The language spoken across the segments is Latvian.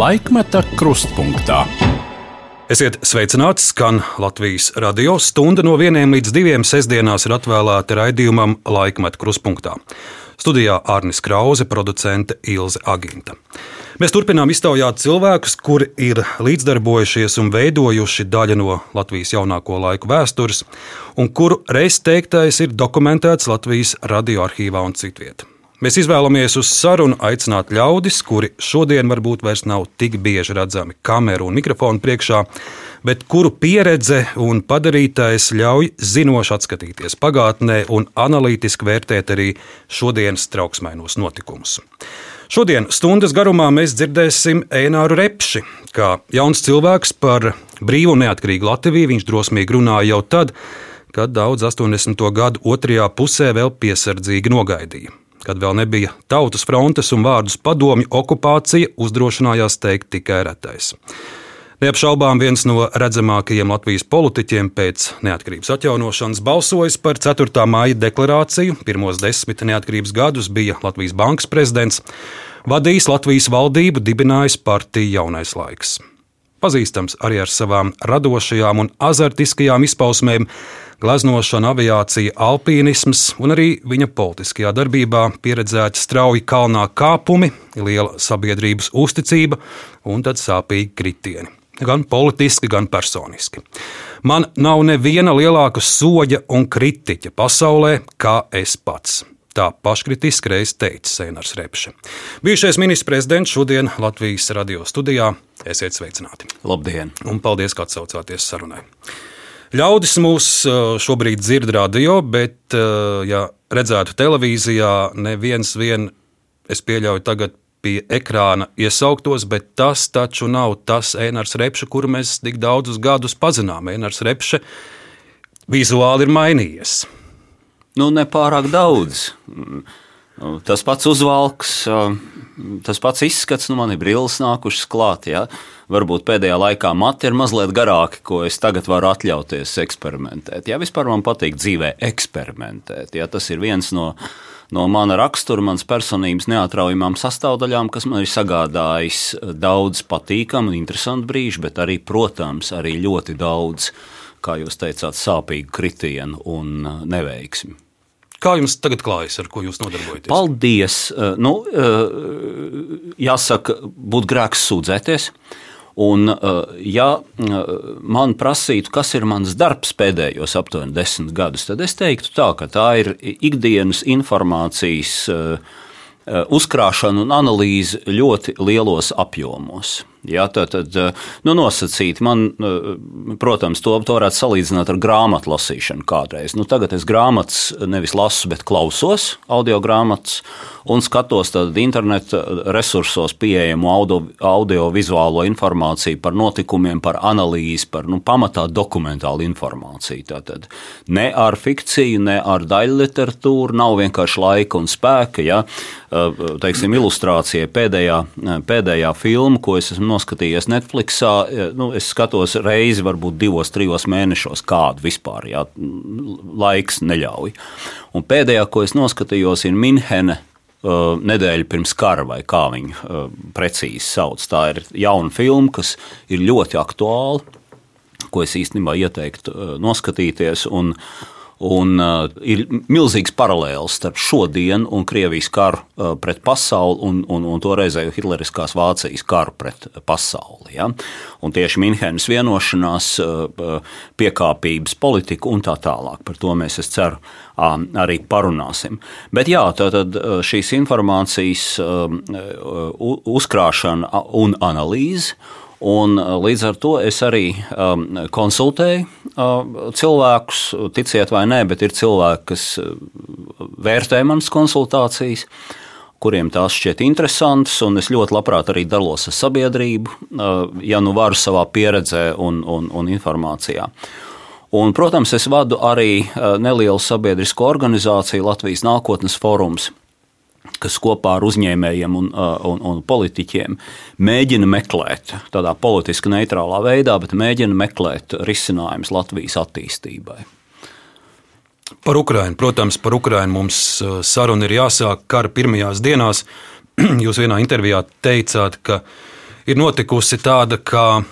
Laikmeta krustpunktā. Esiet sveicināti, skan Latvijas radio stunda no vieniem līdz diviem sestdienās ir atvēlēta raidījumam Laikmeta krustpunktā. Studijā Arnis Krause, producente Ilze Aginta. Mēs turpinām iztaujāt cilvēkus, kuri ir līdzdarbojušies un veidojuši daļu no Latvijas jaunāko laiku vēstures, un kuru reiz teiktais ir dokumentēts Latvijas radioarkīvā un citvietā. Mēs izvēlamies uz sarunu aicināt ļaudis, kuri šodien varbūt vairs nav tik bieži redzami kameru un mikrofonu priekšā, bet kuru pieredze un padarītais ļauj zinoši atskatīties pagātnē un analītiski vērtēt arī šodienas trauksmainos notikumus. Šodien stundas garumā mēs dzirdēsim Eināru Repši. Kā jauns cilvēks par brīvu un neatkarīgu Latviju viņš drosmīgi runāja jau tad, kad daudz 80. gadu otrajā pusē vēl piesardzīgi nogaidīja. Kad vēl nebija tautas frontes un vārdus padomju okupācija, uzdrošinājās teikt tikai retais. Neapšaubām viens no redzamākajiem Latvijas politiķiem pēc neatkarības atjaunošanas balsojis par 4. māja deklarāciju. Pirmos desmit neatkarības gadus bija Latvijas bankas prezidents, vadījis Latvijas valdību, dibinājis partiju jaunais laiks. Pazīstams arī ar savām radošajām un azartiskajām izpausmēm, gleznošana, aviācija, alpīnisms un arī viņa politiskajā darbībā pieredzēti strauji kalnā kāpumi, liela sabiedrības uzticība un tad sāpīgi kritieni. Gan politiski, gan personiski. Man nav neviena lielāka soļa un kritiķa pasaulē kā es pats. Tā paškritiski reiz teica Sēnars Repše. Bijušais ministrs prezidents šodien Latvijas radio studijā. Esiet sveicināti! Labdien! Un paldies, ka atsaucāties sarunai! Ļaudis mūs šobrīd dzird radio, bet, ja redzētu televīzijā, neviens vien, es pieļauju, tagad pie ekrāna iesauktos, bet tas taču nav tas Einars Repše, kuru mēs tik daudzus gadus pazinām. Einars Repše vizuāli ir mainījies. Nu, nepārāk daudz. Tas pats uzvalks, tas pats izskats, nu man ir brilles nākušas klāt. Ja? Varbūt pēdējā laikā mati ir mazliet garāki, ko es tagad varu atļauties eksperimentēt. Jā, vispār man patīk dzīvē eksperimentēt. Ja? Tas ir viens no, no mana rakstura, manas personības neatraujamām sastāvdaļām, kas man ir sagādājis daudz patīkamu un interesantu brīžu, bet arī, protams, arī ļoti daudz, kā jūs teicāt, sāpīgu kritienu un neveiksmi. Kā jums tagad klājas, ar ko jūs nodarbojaties? Paldies! Nu, jāsaka, būtu grēks sūdzēties. Un, ja man prasītu, kas ir mans darbs pēdējos aptuveni desmit gadus, tad es teiktu, tā, ka tā ir ikdienas informācijas uzkrāšana un analīze ļoti lielos apjomos. Ja, tad, tad nu, nosacīti, man, protams, to, to varētu salīdzināt ar grāmatu lasīšanu kādreiz. Nu, tagad es grāmatas nevis lasu, bet klausos audio grāmatas un skatos interneta resursos pieejamu audio, audio-vizuālo informāciju par notikumiem, par analīzi, par nu, pamatā dokumentālu informāciju. Tātad ne ar fikciju, ne ar daļu literatūru, nav vienkārši laika un spēka. Ja, teiksim, ilustrācija pēdējā, pēdējā filma, ko es esmu noskatījies Netflixā, nu, es skatos reizi, varbūt divos, trijos mēnešos, kādu vispār jā, laiks neļauj. Un pēdējā, ko es noskatījos, ir Minhene. Uh, nedēļa pirms kara, vai kā viņu uh, precīzi sauc. Tā ir jauna filma, kas ir ļoti aktuāla, ko es īstenībā ieteiktu noskatīties. Un, uh, Un, uh, ir milzīgs paralēls starp šodienu un Krievijas karu uh, pret pasauli un, un, un toreizēju Hitleriskās Vācijas karu pret pasauli. Ja? Un tieši Minhenes vienošanās, uh, piekāpības politika un tā tālāk. Par to mēs, es ceru, arī parunāsim. Bet jā, tad uh, šīs informācijas uzkrāšana un analīze Un, uh, līdz ar to es arī um, konsultēju uh, cilvēkus, ticiet vai nē, bet ir cilvēki, kas uh, vērtē manas konsultācijas, kuriem tās šķiet interesantas, un es ļoti labprāt arī dalos ar sabiedrību, uh, ja nu varu savā pieredzē un, un, un informācijā. Un, protams, es vadu arī nelielu sabiedrisko organizāciju Latvijas nākotnes forums kas kopā ar uzņēmējiem un, un, un politiķiem mēģina meklēt, tādā politiski neitrālā veidā, bet mēģina meklēt risinājumus Latvijas attīstībai. Par Ukrajinu, protams, par Ukrajinu mums saruna ir jāsāk kara pirmajās dienās. Jūs vienā intervijā teicāt, ka ir notikusi tāda, ka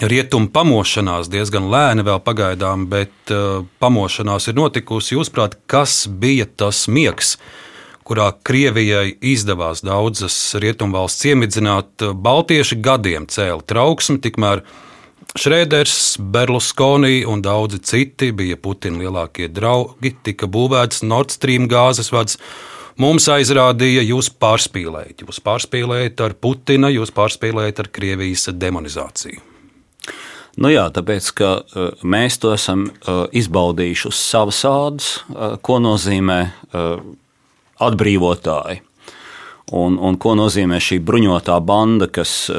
rietumu pamošanās diezgan lēna vēl pagaidām, bet uh, pamošanās ir notikusi. Jūsuprāt, kas bija tas miegs, kurā Krievijai izdevās daudzas rietumvalsts iemidzināt? Baltieši gadiem cēla trauksmi, tikmēr Šrēders, Berlusconi un daudzi citi bija Putina lielākie draugi, tika būvēts Nord Stream gāzes vads. Mums aizrādīja, jūs pārspīlējat. Jūs pārspīlējat ar Putina, jūs pārspīlējat ar Krievijas demonizāciju. Nu jā, tāpēc, ka uh, mēs to esam uh, izbaudījuši uz savas ādas, uh, ko nozīmē atbrīvotāji. Un, un ko nozīmē šī bruņotā banda, kas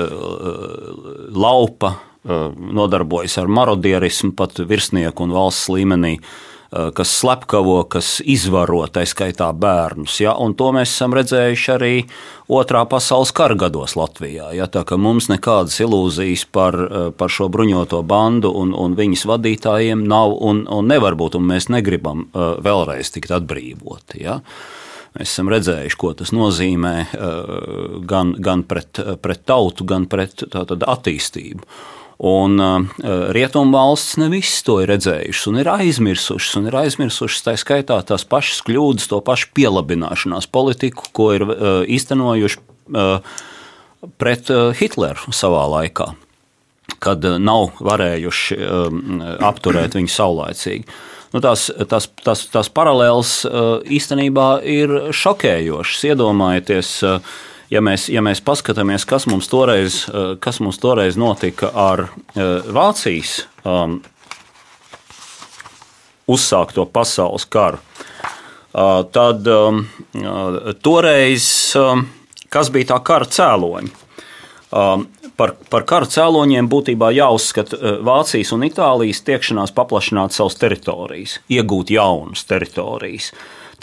laupa, nodarbojas ar marodierismu pat virsnieku un valsts līmenī, uh, kas slepkavo, kas izvaro tā skaitā bērnus. Ja? Un to mēs esam redzējuši arī Otrā pasaules kara gados Latvijā. Ja? Tā kā mums nekādas ilūzijas par, par šo bruņoto bandu un, un viņas vadītājiem nav un, un nevar būt, un mēs negribam vēlreiz tikt atbrīvoti. Ja? Mēs esam redzējuši, ko tas nozīmē gan, gan pret, pret tautu, gan pret tātad, attīstību. Un uh, rietumvalstis ne visas to ir redzējušas un ir aizmirsušas, un ir aizmirsušas tā skaitā tās pašas kļūdas, to pašu pielabināšanās politiku, ko ir uh, īstenojuši pret Hitleru savā laikā, kad nav varējuši apturēt viņu saulaicīgi. Nu, tās, tās, tās, tās paralēles uh, īstenībā ir šokējošas. Iedomājieties, uh, ja mēs, ja mēs paskatāmies, kas mums toreiz, eh, kas mums toreiz notika ar eh, Vācijas um, uzsākto pasaules karu, tad um, toreiz um, kas bija tā kara cēloņi? Um, par, par kara cēloņiem būtībā jāuzskata Vācijas un Itālijas tiekšanās paplašināt savas teritorijas, iegūt jaunas teritorijas.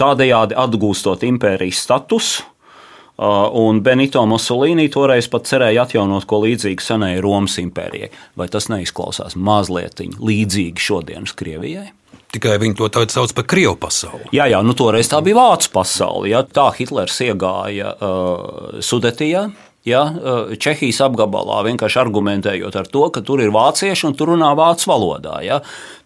Tādējādi atgūstot impērijas statusu, Uh, un Benito Mussolini toreiz pat cerēja atjaunot ko līdzīgu senai Romas impērijai. Vai tas neizklausās mazliet līdzīgi šodienas Krievijai? Tikai viņi to tagad sauc par krievu pasauli. Jā, jā, nu toreiz tā bija vācu pasaule. Ja? Tā Hitlers iegāja uh, Sudetijā, ja, eh, Čehijas apgabalā, vienkārši argumentējot ar to, ka tur ir vācieši un tur runā vācu valodā. Ja.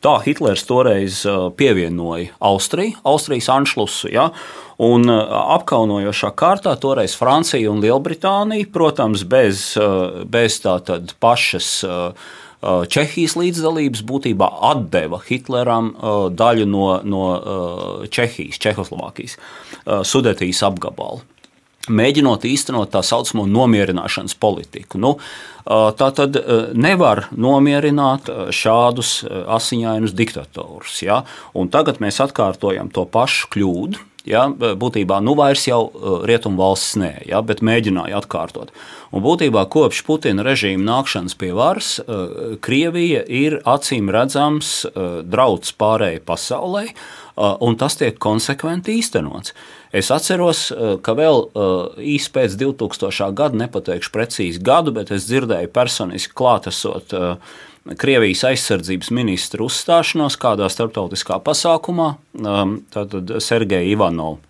Tā Hitlers toreiz eh, pievienoja Austriju, Austrijas anšlusu. Ja. Un eh, apkaunojošā kārtā toreiz Francija un Lielbritānija, protams, bez, bez tādas pašas Čehijas līdzdalības būtībā atdeva Hitleram daļu no, no Čehijas, Čehoslovākijas, Sudetijas apgabala mēģinot īstenot tā saucamo nomierināšanas politiku. Nu, tā tad nevar nomierināt šādus asiņainus diktatorus. Ja? Un tagad mēs atkārtojam to pašu kļūdu. Ja, būtībā nu vairs jau rietumvalsts nē, ja, bet mēģināja atkārtot. Un būtībā kopš Putina režīma nākšanas pie varas, Krievija ir acīm redzams drauds pārējai pasaulē, un tas tiek konsekventi īstenots. Es atceros, eh, ka vēl eh, īsi pēc 2000. gada, nepateikšu precīzi gadu, bet es dzirdēju personiski klātesot eh, Krievijas aizsardzības ministra uzstāšanos kādā starptautiskā pasākumā, tātad Sergeja Ivanovs,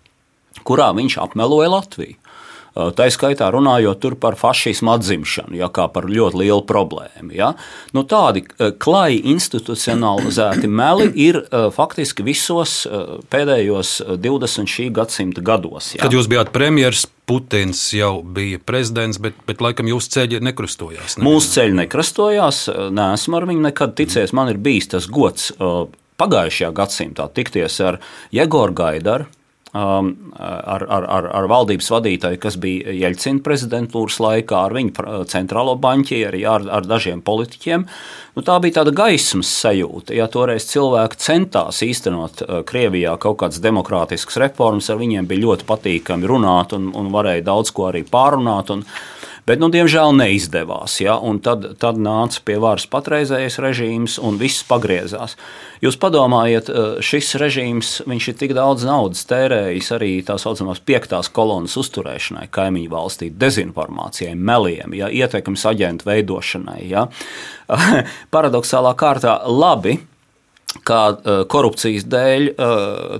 kurā viņš apmeloja Latviju. Eh, tā skaitā runājot par fašismu atzimšanu, ja, kā par ļoti lielu problēmu. Ja. Nu, tādi eh, klāji institucionalizēti meli ir eh, faktiski visos pēdējos 20 šī gadsimta gados. Ja. Kad jūs bijāt premjerministrs, Putins jau bija prezidents, bet, bet laikam jūsu ceļi nekrustojās. Ne? Mūsu ceļi nekrustojās, neesmu ar viņu nekad ticies. Man ir bijis tas gods pagājušajā gadsimtā tikties ar Jegoru Gaidaru ar, ar, ar, ar valdības vadītāju, kas bija Jeļcina prezidentūras laikā, ar viņu centrālo banķieri, ar, ar dažiem politiķiem. Nu, tā bija tāda gaismas sajūta. Ja toreiz cilvēki centās īstenot uh, Krievijā kaut kādas demokrātiskas reformas, ar viņiem bija ļoti patīkami runāt un, un varēja daudz ko arī pārunāt. Un, Bet, nu, diemžēl, neizdevās. Ja? Tad, tad nāca pie varas patreizējais režīms un viss pagriezās. Jūs padomājiet, eh, šis režīms ir tik daudz naudas tērējis arī tā saucamās piektās kolonas uzturēšanai, kaimiņu valstī, dezinformācijai, meliem, ja? ietekmes aģentu veidošanai. Ja? Paradoxālā kārtā labi uh, korupcijas dēļ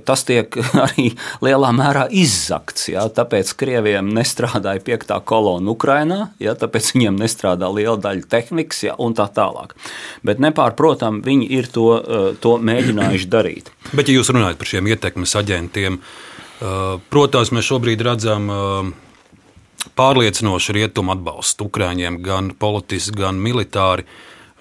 tas tiek arī lielā mērā izzakts. Ja, tāpēc Krievijam nestrādāja piektā kolona Ukrajinā, ja, tāpēc viņiem nestrādā liela daļa tehnikas ja, un tā tālāk. Bet nepārprotami viņi ir to, to mēģinājuši darīt. Bet, ja jūs runājat par šiem ietekmes aģentiem, protams, mēs šobrīd redzam pārliecinošu rietumu atbalstu Ukrāņiem gan politiski, gan militāri.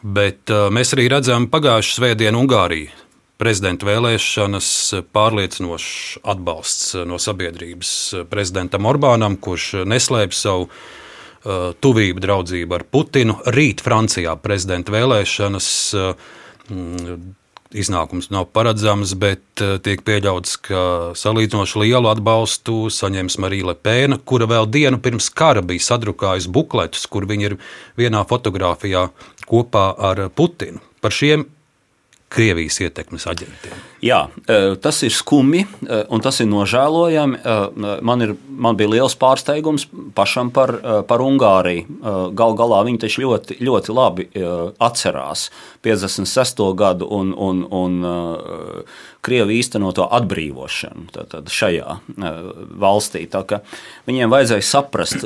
Bet mēs arī redzam pagājušā svētdienu Ungāriju prezidenta vēlēšanas pārliecinošs atbalsts no sabiedrības prezidentam Orbānam, kurš neslēpj savu uh, tuvību, draudzību ar Putinu. Rīt Francijā prezidenta vēlēšanas. Uh, Iznākums nav paredzams, bet uh, tiek pieļauts, ka salīdzinoši lielu atbalstu saņems Marija Lepēna, kura vēl dienu pirms kara bija sadrukājusi bukletus, kur viņa ir vienā fotografijā kopā ar Putinu. Par šiem Krievijas ietekmes aģentiem. Jā, e, tas ir skumji e, un tas ir nožēlojami. E, man, ir, man bija liels pārsteigums pašam par, par Ungāriju. Galu galā viņi taču ļoti, ļoti labi atcerās 56. gadu un, un, un Krievu īstenoto atbrīvošanu tātad, šajā valstī. Viņiem vajadzēja saprast,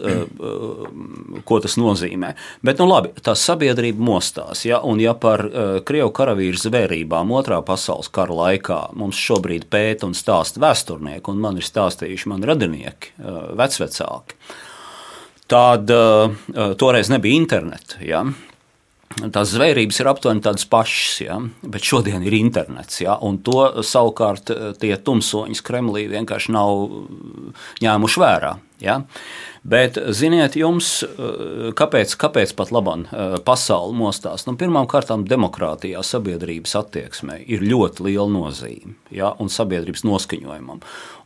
ko tas nozīmē. Bet, nu, labi, tā sabiedrība mostās. Ja, un ja par Krievu karavīru zvērībām otrā pasaules kara laikā mums šobrīd pēta un stāsta vēsturnieki, un man ir stāstījuši mani radinieki, vecvecāki, tad toreiz nebija interneta. Ja? Tās zvērības ir aptuveni tādas pašas, ja? bet šodien ir internets. Ja? To savukārt tie tumsoņi Kremlī vienkārši nav ņēmuši vērā. Ja? Bet, ziniet, jums, eh, kāpēc, kāpēc pat labam eh, pasauli mostās? Nu, Pirmkārt, demokrātijā, sabiedrības attieksmē ir ļoti liela nozīme ja, un sabiedrības noskaņojumam.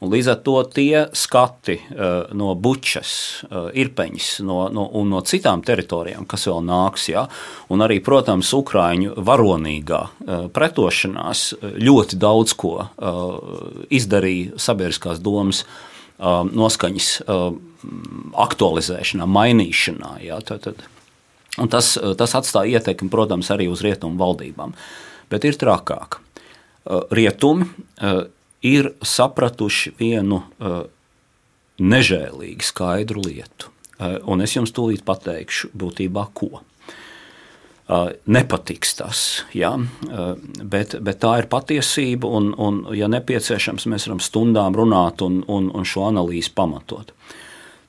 Un līdz ar to tie skati eh, no bučas, irpeņas no, no, un no citām teritorijām, kas vēl nāks, ja, un arī, protams, Ukrāņu varonīgā pretošanās ļoti daudz ko izdarīja sabiedriskās domas noskaņas aktualizēšanā, mainīšanā. Jā, tad, tad. Un tas, tas atstāja ietekmi, protams, arī uz rietumu valdībām. Bet ir trakāk. Rietumi ir sapratuši vienu nežēlīgi skaidru lietu. Un es jums tūlīt pateikšu, būtībā ko. Nepatiks tas, ja? bet, bet tā ir patiesība, un, un, ja nepieciešams, mēs varam stundām runāt un, un, un šo analīzi pamatot.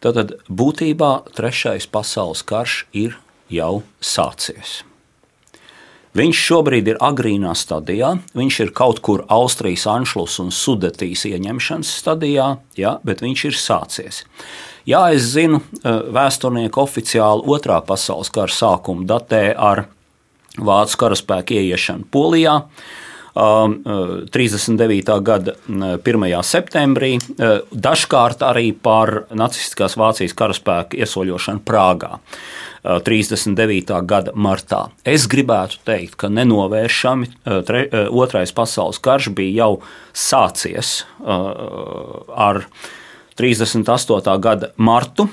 Tātad būtībā trešais pasaules karš ir jau sācies. Viņš šobrīd ir agrīnā stadijā, viņš ir kaut kur Austrijas Anšlus un Sudetijas ieņemšanas stadijā, ja, bet viņš ir sācies. Jā, es zinu, eh, vēsturnieki oficiāli otrā pasaules kara sākumu datē ar vācu karaspēku ieiešanu Polijā. 39. Um, uh, gada 1. septembrī, uh, dažkārt arī par nacistiskās Vācijas karaspēku iesoļošanu Prāgā. 39. Uh, gada martā. Es gribētu teikt, ka nenovēršami tre, otrais pasaules karš bija jau sācies ar 38. gada martu,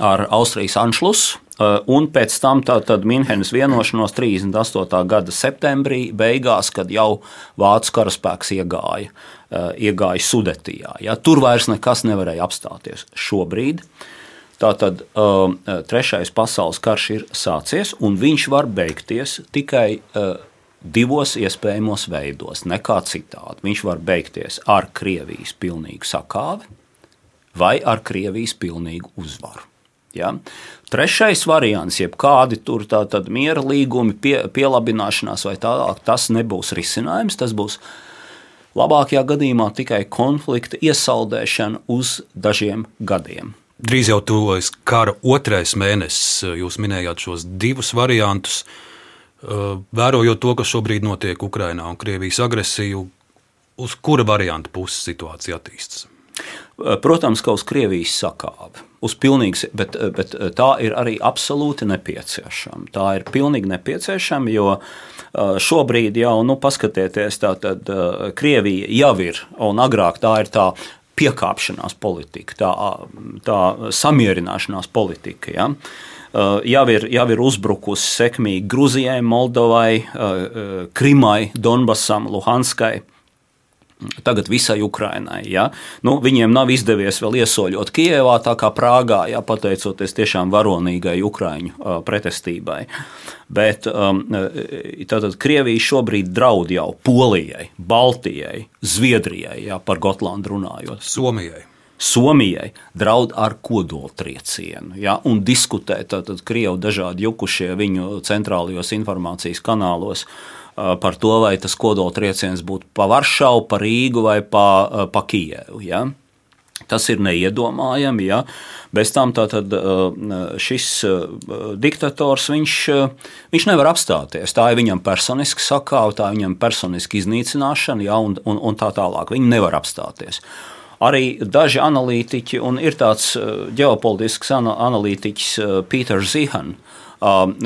ar Austrijas Anšlusu. Uh, un pēc tam Minhenes vienošanos 38. gada septembrī, beigās, kad jau vācu karaspēks iegāja, uh, iegāja Sudetijā. Ja, tur vairs nekas nevarēja apstāties. Šobrīd tātad uh, trešais pasaules karš ir sācies, un viņš var beigties tikai divos iespējamos veidos, nekā citādi. Viņš var beigties ar Krievijas pilnīgu sakāvi vai ar Krievijas pilnīgu uzvaru. Ja? Trešais variants, jeb kādi tur tātad miera līgumi, pie, pielabināšanās vai tālāk, tas nebūs risinājums. Tas būs labākajā gadījumā tikai konflikta iesaldēšana uz dažiem gadiem. Drīz jau tuvojas kara otrais mēnesis. Jūs minējāt šos divus variantus. Vērojot to, kas šobrīd notiek Ukrajinā un Krievijas agresiju, uz kura varianta puses situācija attīstās? Protams, ka uz Krievijas sakāvi. Uz pilnīgs, bet, bet tā ir arī absolūti nepieciešama. Tā ir pilnīgi nepieciešama, jo šobrīd jau, nu, paskatieties, tā tad Krievija jau ir, un agrāk tā ir tā piekāpšanās politika, tā, tā samierināšanās politika. Ja? jau ir, jau ir uzbrukusi sekmīgi Grūzijai, Moldovai, Krimai, Donbasam, Luhanskai tagad visai Ukrainai. Ja? Nu, viņiem nav izdevies vēl iesoļot Kijevā, tā kā Prāgā, ja, pateicoties tiešām varonīgai Ukrāņu uh, pretestībai. Bet um, tātad Krievija šobrīd draud jau Polijai, Baltijai, Zviedrijai, ja, par Gotlandu runājot. Somijai. Somijai draud ar kodoltriecienu ja, un diskutē tātad Krievu dažādi jukušie viņu centrālajos informācijas kanālos par to, vai tas kodoltrieciens būtu pa Varšavu, pa Rīgu vai pa, pa Kijevu. Ja? Tas ir neiedomājami. Ja? Bez tam tātad, šis diktators viņš, viņš nevar apstāties. Tā ir viņam personiska sakāve, tā ir viņam personiska iznīcināšana ja? un, un, un tā tālāk. Viņi nevar apstāties. Arī daži analītiķi, un ir tāds ģeopolitisks analītiķis Pīters Zihans,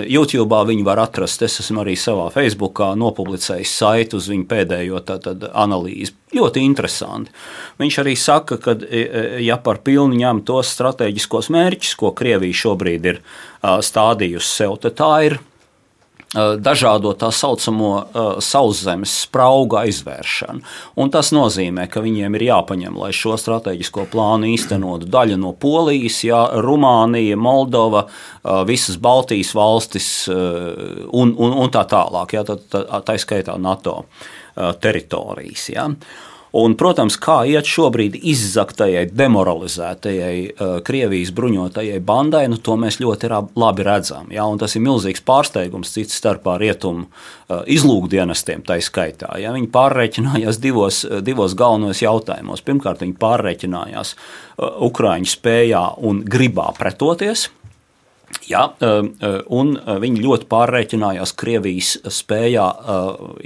YouTube viņu var atrast. Es esmu arī savā Facebookā nopublicējis saiti uz viņu pēdējo tātad, analīzi. Ļoti interesanti. Viņš arī saka, ka, e, e, ja par pilnu ņem tos strateģiskos mērķus, ko Krievija šobrīd ir uh, stādījusi sev, tad tā ir dažādo tā saucamo uh, sauszemes spraugu aizvēršanu. Un tas nozīmē, ka viņiem ir jāpaņem, lai šo strateģisko plānu īstenotu daļa no Polijas, jā, Rumānija, Moldova, uh, visas Baltijas valstis uh, un, un, un tā tālāk, jā, tā, tā, tā skaitā NATO teritorijas. Jā. Un, protams, kā iet šobrīd izzaktajai, demoralizētajai uh, Krievijas bruņotajai bandai, nu, to mēs ļoti labi redzam. Ja? Tas ir milzīgs pārsteigums cits starpā rietumu uh, izlūkdienestiem, tā skaitā. Ja? Viņi pārreikinājās divos, divos galvenos jautājumos. Pirmkārt, viņi pārreikinājās uh, Ukrāņu spējā un gribā pretoties Jā, um, uh, un uh, viņi ļoti pārreikinājās Krievijas spējā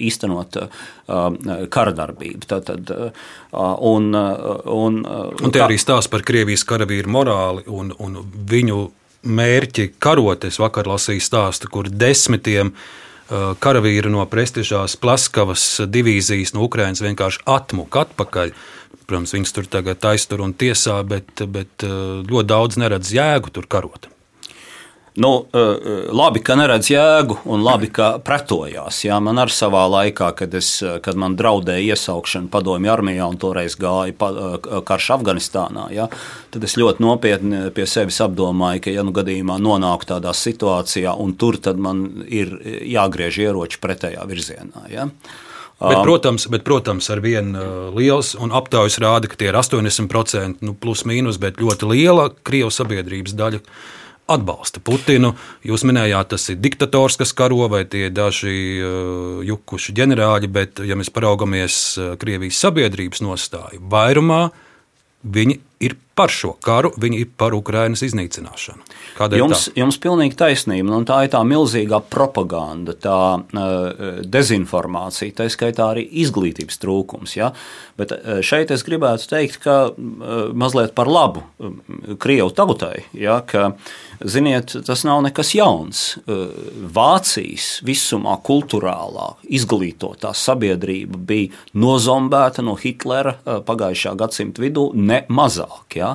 īstenot karadarbību. Tātad, un, un, un te arī stāsta par Krievijas karavīru morāli un, un viņu mērķi karot. Es vakar lasīju stāstu, kur desmitiem karavīri no prestižās Plaskavas divīzijas no Ukrainas vienkārši atmuka atpakaļ. Protams, viņus tur tagad aiztur un tiesā, bet, bet ļoti daudz neredz jēgu tur karot. Nu, eh, eh, labi, ka neredz jēgu, un labi, ka pretojās. Jā, man arī savā laikā, kad, es, eh, kad man draudēja iesaukšana padomju armijā un toreiz gāja karš Afganistānā, jā, tad es ļoti nopietni pie sevis apdomāju, ka, ja nu gadījumā nonāku tādā situācijā, un tur tad man ir jāgriež ieroči pretējā virzienā. Jā. Bet, protams, bet, protams ar vienu liels un aptaujas rāda, ka tie ir 80%, nu, plus mīnus, bet ļoti liela Krievijas sabiedrības daļa atbalsta Putinu. Jūs minējāt, tas ir diktators, kas karo, vai tie daži uh, jukuši ģenerāļi, bet, ja mēs paraugamies uh, Krievijas sabiedrības nostāju, vairumā viņi ir par šo karu, viņi ir par Ukrainas iznīcināšanu. Kādēļ jums, tā? jums pilnīgi taisnība, un tā ir tā milzīgā propaganda, tā uh, dezinformācija, tā skaitā arī izglītības trūkums. Ja? Bet uh, šeit es gribētu teikt, ka uh, mazliet par labu Krievu tautai, ja? ka, ziniet, tas nav nekas jauns. Vācijas visumā kultūrālā izglītotā sabiedrība bija nozombēta no Hitlera pagājušā gadsimta vidū ne mazāk. Ja?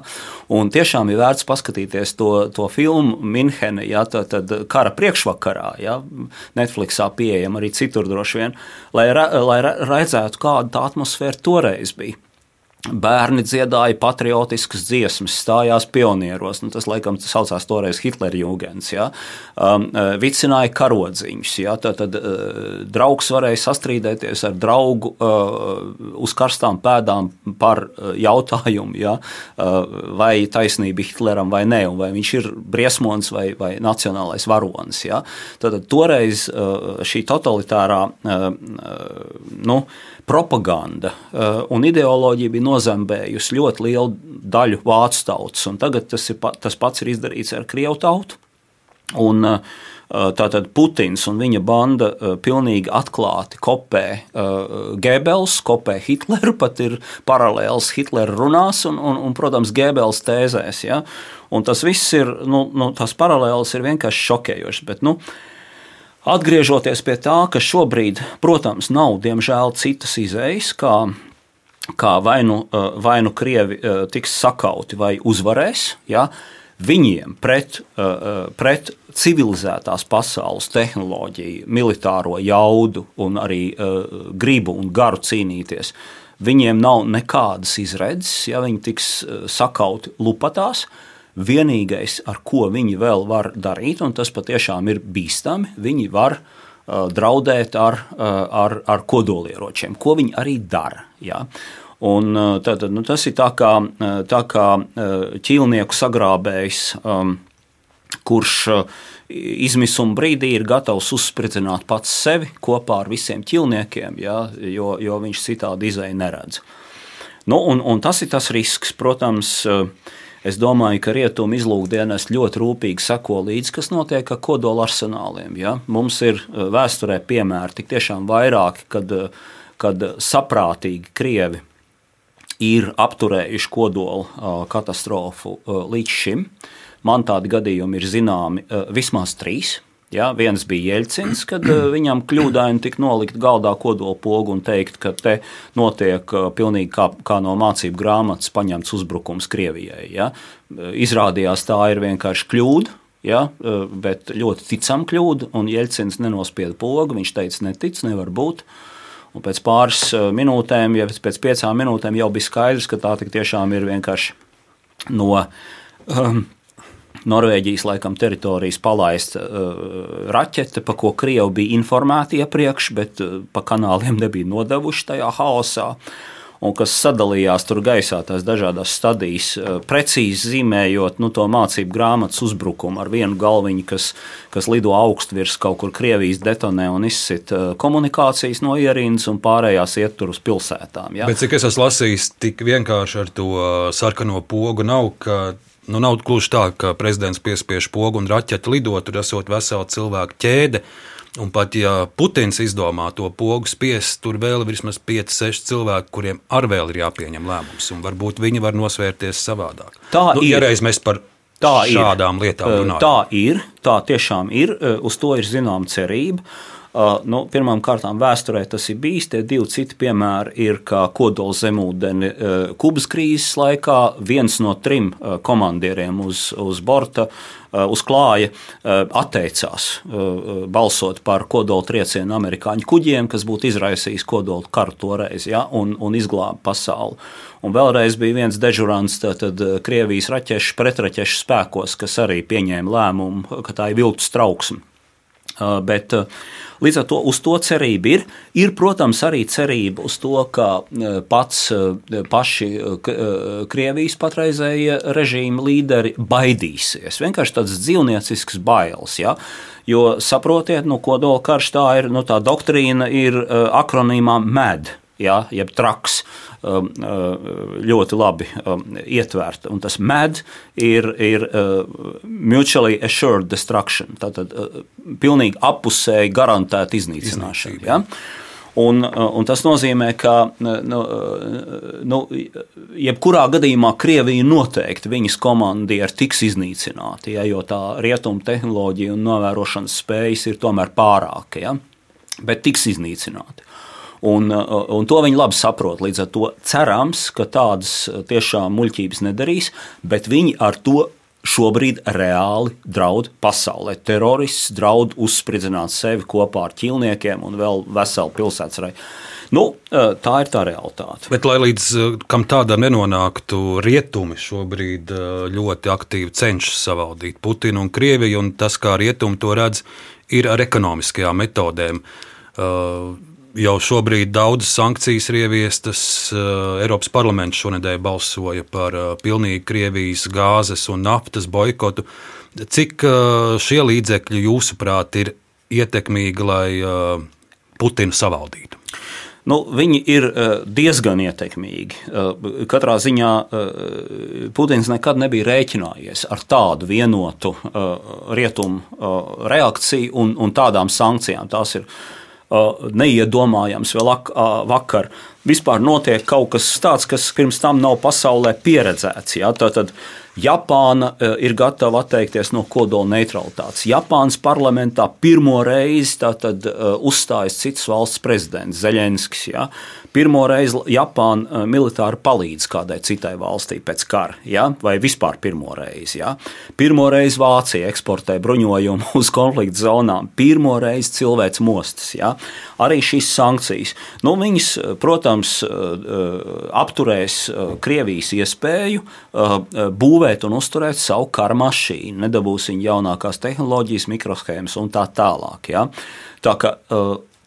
Un tiešām ir vērts paskatīties to, to filmu Minhenē, ja? tad, tad kara priekšvakarā, ja? Netflixā pieejama arī citur droši vien, lai, lai redzētu, kāda tā atmosfēra toreiz bija. Bērni dziedāja patriotiskas dziesmas, stājās pionieros. Nu, tas, laikam, tas saucās toreiz Hitlerjūgens. Ja? Um, uh, vicināja karodziņus. Ja? Tad, tad uh, draugs varēja sastrīdēties ar draugu uh, uz karstām pēdām par uh, jautājumu, ja? uh, vai taisnība Hitleram vai nē, vai viņš ir briesmonis vai, vai nacionālais varonis. Ja? Tad, tad toreiz uh, šī totalitārā uh, uh, nu, propaganda uh, un ideoloģija bija nozembējusi ļoti lielu daļu vācu tautas, tagad tas, ir, tas pats ir izdarīts ar krievu tautu. Un, uh, Tātad Putins un viņa banda uh, pilnīgi atklāti kopē Gebels, kopē Hitleru, pat ir paralēls Hitlera runās un, un, un protams, Gebels tēzēs. Ja? Un tas viss ir, nu, nu, tas paralēls ir vienkārši šokējošs. Bet, nu, uh, Atgriežoties pie tā, ka šobrīd, protams, nav diemžēl citas izējas, kā, kā vai nu, eh, vai nu krievi eh, tiks sakauti vai uzvarēs. Ja? Viņiem pret, pret civilizētās pasaules tehnoloģiju, militāro jaudu un arī gribu un garu cīnīties, viņiem nav nekādas izredzes, ja viņi tiks sakauti lupatās. Vienīgais, ar ko viņi vēl var darīt, un tas patiešām ir bīstami, viņi var draudēt ar, ar, ar kodolieročiem, ko viņi arī dara. Ja? Un, tātad, nu, tas ir tā kā, tā kā ķīlnieku sagrābējs, um, kurš izmisuma brīdī ir gatavs uzspridzināt pats sevi kopā ar visiem ķīlniekiem, ja, jo, jo viņš citādi izēju neredz. Nu, un, un tas ir tas risks. Protams, es domāju, ka rietumu izlūkdienas ļoti rūpīgi seko līdzi, kas notiek ar kodola arsenāliem. Ja. Mums ir vēsturē piemēri tik tiešām vairāki, kad, kad saprātīgi krievi ir apturējuši kodola katastrofu līdz šim. Man tādi gadījumi ir zināmi vismaz trīs. Ja, viens bija Jeļcins, kad viņam kļūdaini tika nolikt galdā kodola pogu un teikt, ka te notiek pilnīgi kā, kā no mācību grāmatas paņemts uzbrukums Krievijai. Ja. Izrādījās tā ir vienkārši kļūda, ja, bet ļoti ticama kļūda, un Jeļcins nenospieda pogu. Viņš teica, netic, nevar būt. Un pēc pāris eh, minūtēm, ja pēc piecām minūtēm jau bija skaidrs, ka tā tiešām ir vienkārši no um, Norvēģijas laikam, teritorijas palaista uh, raķete, par ko Krievi bija informēti iepriekš, bet uh, pa kanāliem nebija nodevuši tajā haosā. Uh, un kas sadalījās tur gaisā, tās dažādas stadijas, eh, precīzi zīmējot nu, to mācību grāmatas uzbrukumu ar vienu galviņu, kas, kas lido augstu virs kaut kur Krievijas detonē un izsit eh, komunikācijas no ierīnas, un pārējās iet tur uz pilsētām. Ja? Bet cik es esmu lasījis, tik vienkārši ar to sarkano pogu nav. Nu, nav gluži tā, ka prezidents piespiež pogu un raķeti lidot, tur esot vesela cilvēku ķēde. Un pat ja Putins izdomā to pogu spiest, tur vēl ir vismaz 5, 6 cilvēki, kuriem arī vēl ir jāpieņem lēmums, un varbūt viņi var nosvērties savādāk. Tā nu, ir. Ja reiz mēs par tā šādām ir. lietām runājam. Tā ir, tā tiešām ir, uz to ir zināma cerība. Uh, nu, Pirmkārt, vēsturē tas ir bijis. Tie divi citi piemēri ir, kodola zemūdeni uh, Kubas krīzes laikā viens no trim uh, komandieriem uz, uz borta, uz klāja atteicās balsot par kodola triecienu amerikāņu kuģiem, kas būtu izraisījis kodola karu toreiz ja, un, un izglāba pasauli. Un vēlreiz bija viens dežurants, tātad Krievijas raķešu pretraķešu spēkos, kas arī pieņēma lēmumu, ka tā ir viltus trauksme. Bet Līdz ar to uz to cerība ir. Ir, protams, arī cerība uz to, ka e, pats paši Krievijas patreizējie režīma līderi baidīsies. Vienkārši tāds dzīvniecisks bailes. Ja? Jo saprotiet, nu, kodola karš tā ir, nu, tā doktrīna ir akronīmā MED, ja? jeb traks. Um, uh, ļoti labi um, ietverta. Un tas MED ir, ir uh, mutually assured destruction, tātad uh, pilnīgi apusēji garantēta iznīcināšana. Ja? Un, un tas nozīmē, ka nu, nu, jebkurā gadījumā Krievija noteikti viņas komandieri tiks iznīcināti, ja, jo tā rietuma tehnoloģija un novērošanas spējas ir tomēr pārāka, ja, bet tiks iznīcināti. Un, uh, un to viņi labi saprot. Līdz ar to cerams, ka tādas uh, tiešām muļķības nedarīs, bet viņi ar to šobrīd reāli draud pasaulē. Terorists draud uzspridzināt sevi kopā ar ķīlniekiem un vēl veselu pilsētas. Nu, uh, tā ir tā realitāte. Bet, lai līdz kam tādam nenonāktu, rietumi šobrīd ļoti aktīvi cenšas savaldīt Putinu un Krieviju, un tas, kā rietumi to redz, ir ar ekonomiskajām metodēm. Uh, jau šobrīd daudzas sankcijas ir ieviestas. Eh, Eiropas parlaments šonadēļ balsoja par eh, pilnīgu Krievijas gāzes un naftas boikotu. Cik eh, šie līdzekļi, jūsuprāt, ir ietekmīgi, lai Putinu savaldītu? Nu, viņi ir diezgan ietekmīgi. Katrā ziņā Putins nekad nebija rēķinājies ar tādu vienotu rietumu reakciju un, un tādām sankcijām. Tās ir neiedomājams vēl vakar. Vispār notiek kaut kas tāds, kas pirms tam nav pasaulē pieredzēts. Ja? Tātad, Japāna ir gatava atteikties no kodola neutralitātes. Japānas parlamentā pirmo reizi tātad, uzstājas cits valsts prezidents Zeļenskis. Ja? Pirmo reizi Japāna militāri palīdz kādai citai valstī pēc kara, ja? vai vispār pirmo reizi. Ja? Pirmo reizi Vācija eksportē bruņojumu uz konflikta zonām, pirmo reizi cilvēks mostas. Ja? Arī šīs sankcijas, nu, viņas, protams, apturēs Krievijas iespēju būvēt un uzturēt savu kara mašīnu, nedabūs viņa jaunākās tehnoloģijas, mikroshēmas un tā tālāk. Ja? Tā kā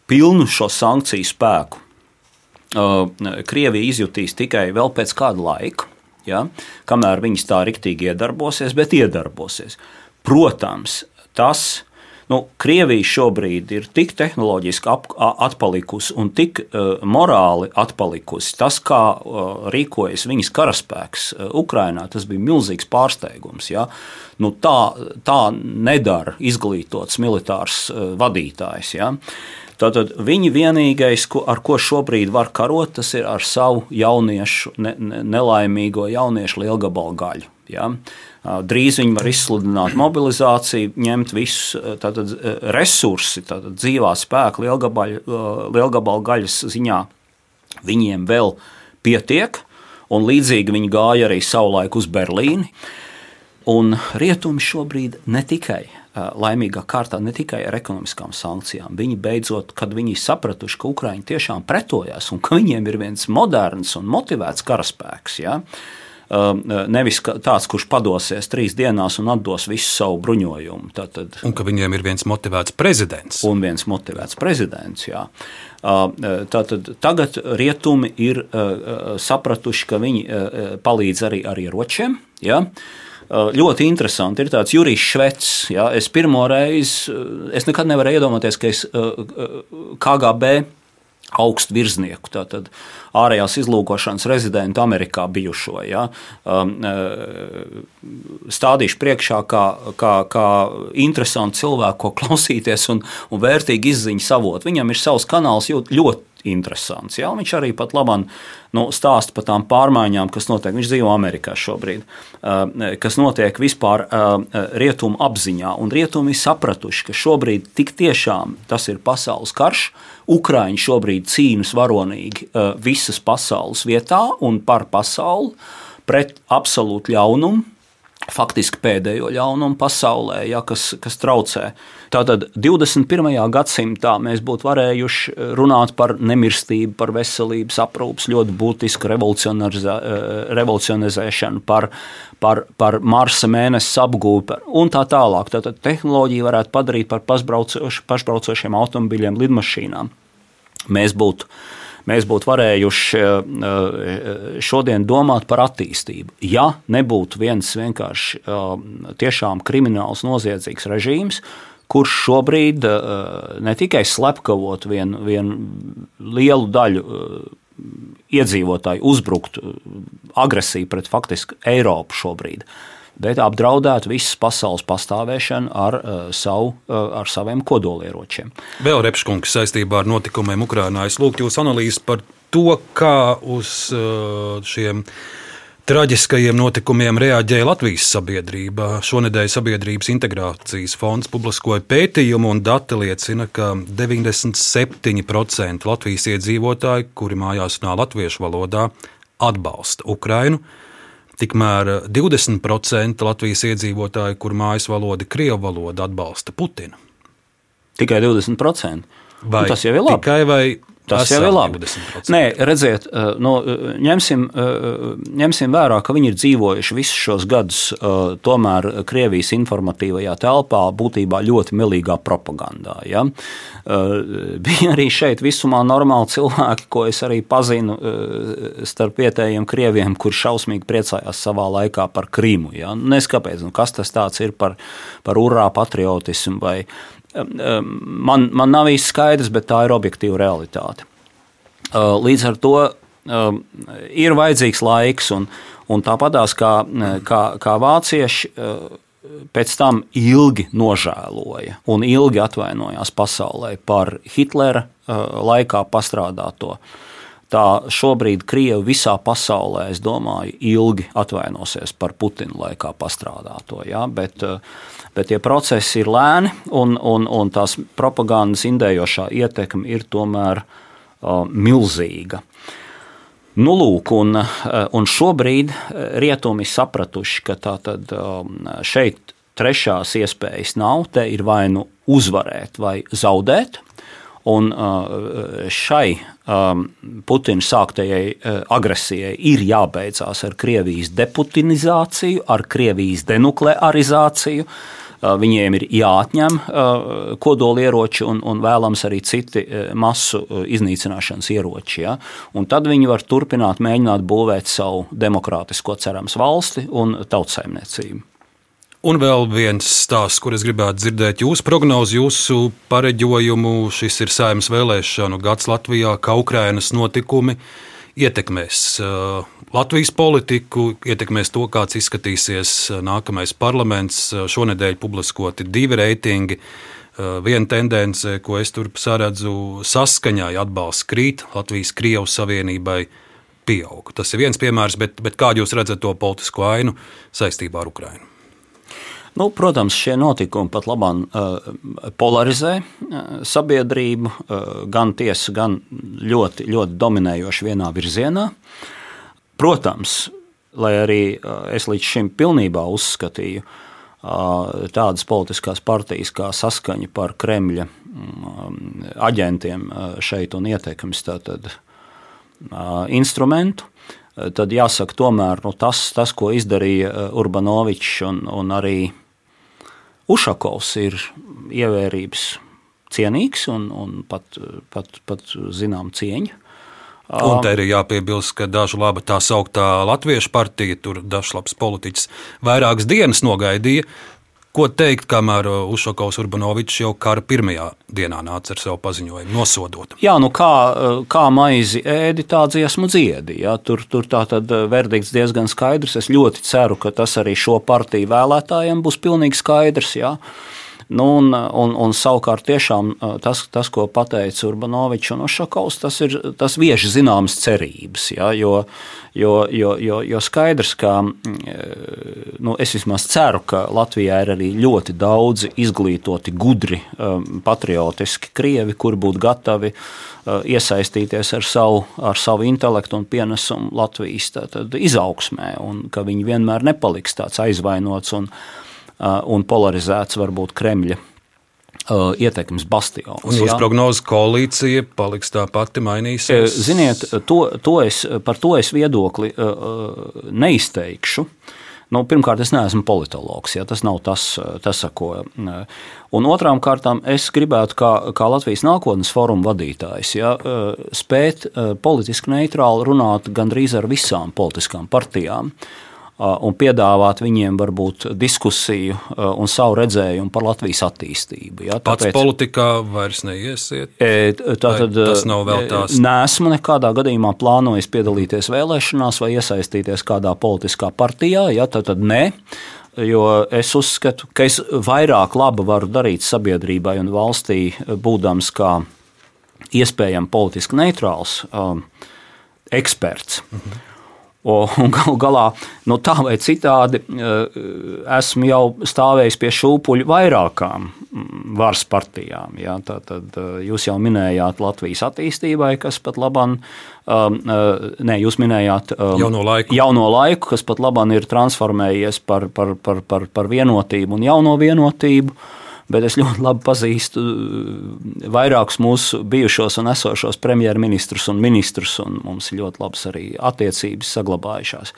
pilnu šo sankciju spēku Krievija izjutīs tikai vēl pēc kāda laika, ja? kamēr viņas tā riktīgi iedarbosies, bet iedarbosies. Protams, tas ir Nu, Krievija šobrīd ir tik tehnoloģiski ap, atpalikusi un tik uh, morāli atpalikusi. Tas, kā uh, rīkojas viņas karaspēks uh, Ukrajinā, tas bija milzīgs pārsteigums. Ja? Nu, tā, tā nedara izglītots militārs uh, vadītājs. Ja? Tātad viņi vienīgais, ko, ar ko šobrīd var karot, tas ir ar savu jauniešu, ne, ne, nelaimīgo jauniešu lielgabalu gaļu. Ja? Drīz viņi var izsludināt mobilizāciju, ņemt visus tātad, resursi, tātad dzīvā spēka lielgabalu gaļas ziņā. Viņiem vēl pietiek, un līdzīgi viņi gāja arī savulaik uz Berlīni. Un rietumi šobrīd ne tikai laimīgā kārtā, ne tikai ar ekonomiskām sankcijām. Viņi beidzot, kad viņi sapratuši, ka Ukraiņi tiešām pretojās un ka viņiem ir viens moderns un motivēts karaspēks. Ja, uh, Um, nevis tāds, kurš padosies trīs dienās un atdos visu savu bruņojumu. Tātad, un ka viņiem ir viens motivēts prezidents. Un viens motivēts prezidents. Jā. Uh, tātad, tagad rietumi ir uh, sapratuši, ka viņi palīdz arī ar ieročiem. Ja? Ļoti interesanti ir tāds Jurijs Švets. Ja? Es pirmo reizi, es nekad nevarēju iedomāties, ka es KGB augstu virsnieku, tātad ārējās izlūkošanas rezidentu Amerikā bijušo. Ja, um, stādīšu priekšā kā, kā, kā interesantu cilvēku, ko klausīties un, un vērtīgi izziņu savot. Viņam ir savs kanāls ļoti interesants. Jā, viņš arī pat labāk nu, stāsta par tām pārmaiņām, kas notiek. Viņš dzīvo Amerikā šobrīd, uh, kas notiek vispār uh, rietumu apziņā. Un rietumi ir sapratuši, ka šobrīd tik tiešām tas ir pasaules karš. Ukraiņi šobrīd cīnās varonīgi uh, visas pasaules vietā un par pasauli pret absolūtu ļaunumu faktiski pēdējo ļaunumu pasaulē, ja, kas, kas traucē. Tātad 21. gadsimtā mēs būtu varējuši runāt par nemirstību, par veselības aprūpas ļoti būtisku revolucionizēšanu, par, par, par Marsa mēnesi apgūvi un tā tālāk. Tātad tehnoloģija varētu padarīt par pašbraucošiem automobiļiem, lidmašīnām. Mēs būtu mēs būtu varējuši eh, eh, šodien domāt par attīstību. Ja nebūtu viens vienkārši eh, tiešām krimināls, noziedzīgs režīms, kurš šobrīd ne tikai slepkavot vienu vien lielu daļu iedzīvotāju, uzbrukt agresiju pret faktiski Eiropu šobrīd, bet apdraudētu visas pasaules pastāvēšanu ar, uh, savu, uh, ar saviem kodolieročiem. Vēl Repškungs saistībā ar notikumiem Ukrajinā. Es lūgtu jūsu analīzi par to, kā uz uh, šiem traģiskajiem notikumiem reaģēja Latvijas sabiedrība. Šonadēļ Sabiedrības integrācijas fonds publiskoja pētījumu, un dati liecina, ka 97% Latvijas iedzīvotāji, kuri mājās runā latviešu valodā, atbalsta Ukrainu. Tikmēr 20% Latvijas iedzīvotāji, kur mājas valoda ir krievu valoda, atbalsta Putinu. Tikai 20%. Vai nu, tas jau ir labi? Tikai vai Tas jau ir labi. 20%. Nē, redziet, no, eh, ņemsim, eh, ņemsim vērā, ka viņi ir dzīvojuši visus šos gadus tomēr Krievijas informatīvajā telpā, būtībā ļoti milīgā propagandā. Ja? Bija arī šeit visumā normāli cilvēki, ko es arī pazinu starp vietējiem krieviem, kurš šausmīgi priecājās savā laikā par Krīmu. Ja? Nes kāpēc, nu, kas tas ir par, par urā patriotismu vai man, man nav īsti skaidrs, bet tā ir objektīva realitāte. Līdz ar to ir vajadzīgs laiks, un, un tāpatās kā, kā, kā vācieši pēc tam ilgi nožēloja un ilgi atvainojās pasaulē par Hitlera laikā pastrādāto. Tā šobrīd Krievija visā pasaulē, es domāju, ilgi atvainosies par Putina laikā pastrādāto. Ja? Bet, bet tie procesi ir lēni, un, un, un tās propagandas indējošā ietekme ir tomēr uh, milzīga. Nu, lūk, un, un šobrīd rietumi sapratuši, ka tātad šeit trešās iespējas nav. Te ir vai nu uzvarēt, vai zaudēt. Un uh, šai um, Putina sāktajai uh, agresijai ir jābeidzās ar Krievijas deputinizāciju, ar Krievijas denuklearizāciju. Uh, viņiem ir jāatņem kodolieroči un, un vēlams arī citi masu iznīcināšanas ieroči. Ja? Un tad viņi var turpināt mēģināt būvēt savu demokrātisko cerams valsti un tautsēmniecību. Un vēl viens stāsts, kur es gribētu dzirdēt jūsu prognozi, jūsu pareģojumu. Šis ir saimnes vēlēšanu gads Latvijā, kā Ukrainas notikumi ietekmēs uh, Latvijas politiku, ietekmēs to, kāds izskatīsies uh, nākamais parlaments. Uh, šonadēļ publiskoti divi reitingi. Viena tendence, ko es tur saredzu, saskaņā atbalsts krīt Latvijas Krievijas Savienībai pieaug. Tas ir viens piemērs, bet, bet kā jūs redzat to politisko ainu saistībā ar Ukrajinu? Nu, protams, šie notikumi pat labāk uh, polarizē uh, sabiedrību, uh, gan tiesa, gan ļoti, ļoti dominējoši vienā virzienā. Protams, lai arī es līdz šim pilnībā uzskatīju tādas politiskās partijas kā saskaņa par Kremļa um, aģentiem šeit un ietekmes tātad, instrumentu, tad jāsaka, tomēr nu, tas, tas, ko izdarīja Urbanovičs un, un arī Ušakovs ir ievērības cienīgs un, un pat, pat, pat zinām cieņu. Un te ir jāpiebilst, ka dažu laba tā sauktā Latviešu partija, tur dažs labs politiķis, vairākas dienas nogaidīja, Ko teikt, kamēr uh, Ušakovs Urbanovičs jau kara pirmajā dienā nāca ar savu paziņojumu, nosodot? Jā, nu kā, uh, kā maizi ēdi, tā dziesmu dziedi. Jā. Tur, tur tā tad uh, verdikts diezgan skaidrs. Es ļoti ceru, ka tas arī šo partiju vēlētājiem būs pilnīgi skaidrs. Jā. Nu, un, un, un savukārt tiešām tas, tas ko pateica Urbanovičs un Ošakovs, tas ir tas vieši zināmas cerības. Ja, jo, jo, jo, jo, jo skaidrs, ka nu, es vismaz ceru, ka Latvijā ir arī ļoti daudzi izglītoti, gudri, patriotiski krievi, kuri būtu gatavi iesaistīties ar savu, ar savu intelektu un pienesumu Latvijas izaugsmē, un ka viņi vienmēr nepaliks tāds aizvainots un un polarizēts varbūt Kremļa ietekmes bastions. Un jūsu prognozes koalīcija paliks tā pati mainīsies? Ziniet, to, to es, par to es viedokli neizteikšu. Nu, pirmkārt, es neesmu politologs, ja tas nav tas, tas ko. Un otrām kārtām, es gribētu, kā, kā Latvijas nākotnes foruma vadītājs, ja, spēt politiski neitrāli runāt gandrīz ar visām politiskām partijām un piedāvāt viņiem varbūt diskusiju un savu redzējumu par Latvijas attīstību. Ja? Tāpēc, Pats politikā vairs neiesiet. Tātad, tas nav vēl tās. Nesmu nekādā gadījumā plānojis piedalīties vēlēšanās vai iesaistīties kādā politiskā partijā, ja? tad nē. Jo es uzskatu, ka es vairāk laba varu darīt sabiedrībai un valstī, būdams kā iespējami politiski neitrāls um, eksperts. Mhm. Un galu galā, no tā vai citādi, eh, esmu jau stāvējis pie šūpuļu vairākām varas partijām. Ja? Tad eh, jūs jau minējāt Latvijas attīstībai, kas pat labam, ne, jūs minējāt jauno laiku. jauno laiku, kas pat labam ir transformējies par, par, par, par, par vienotību un jauno vienotību bet es ļoti labi pazīstu uh, vairākus mūsu bijušos un esošos premjerministrus un ministrus, un mums ir ļoti labas arī attiecības saglabājušās.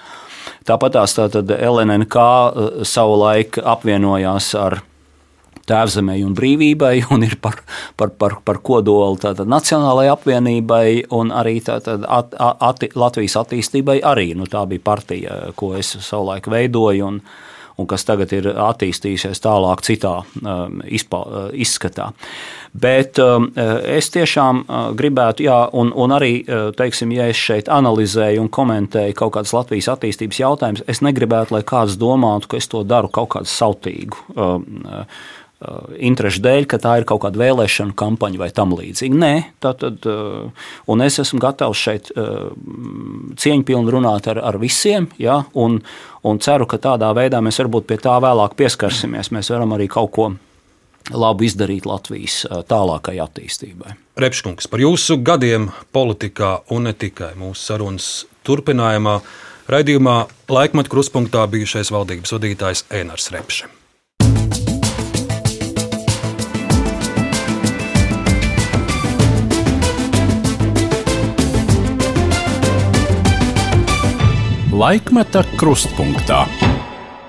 Tāpat tās LNK uh, savulaik apvienojās ar Tēvzemē un brīvībai, un ir par, par, par, par kodolu tātad, Nacionālajai apvienībai un arī tātad, at, at, Latvijas attīstībai. Arī nu, tā bija partija, ko es savulaik veidoju. Un, un kas tagad ir attīstījusies tālāk, citā um, izpā, uh, izskatā. Bet um, uh, es tiešām uh, gribētu, jā, un, un arī, teiksim, ja es šeit analizēju un komentēju kaut kādas Latvijas attīstības jautājumus, es negribētu, lai kāds domātu, ka es to daru kaut kādu sautīgu um, interešu dēļ, ka tā ir kaut kāda vēlēšana kampaņa vai tam līdzīga. Nē, tā tad, un es esmu gatavs šeit cieņpilni runāt ar, ar visiem, ja, un, un ceru, ka tādā veidā mēs varbūt pie tā vēlāk pieskarsimies. Mēs varam arī kaut ko labu izdarīt Latvijas tālākai attīstībai. Repškungs, par jūsu gadiem politikā un ne tikai mūsu sarunas turpinājumā. Raidījumā laikmat kruspunktā bijušais valdības vadītājs Ēnars Repše. Laikmeta krustpunktā.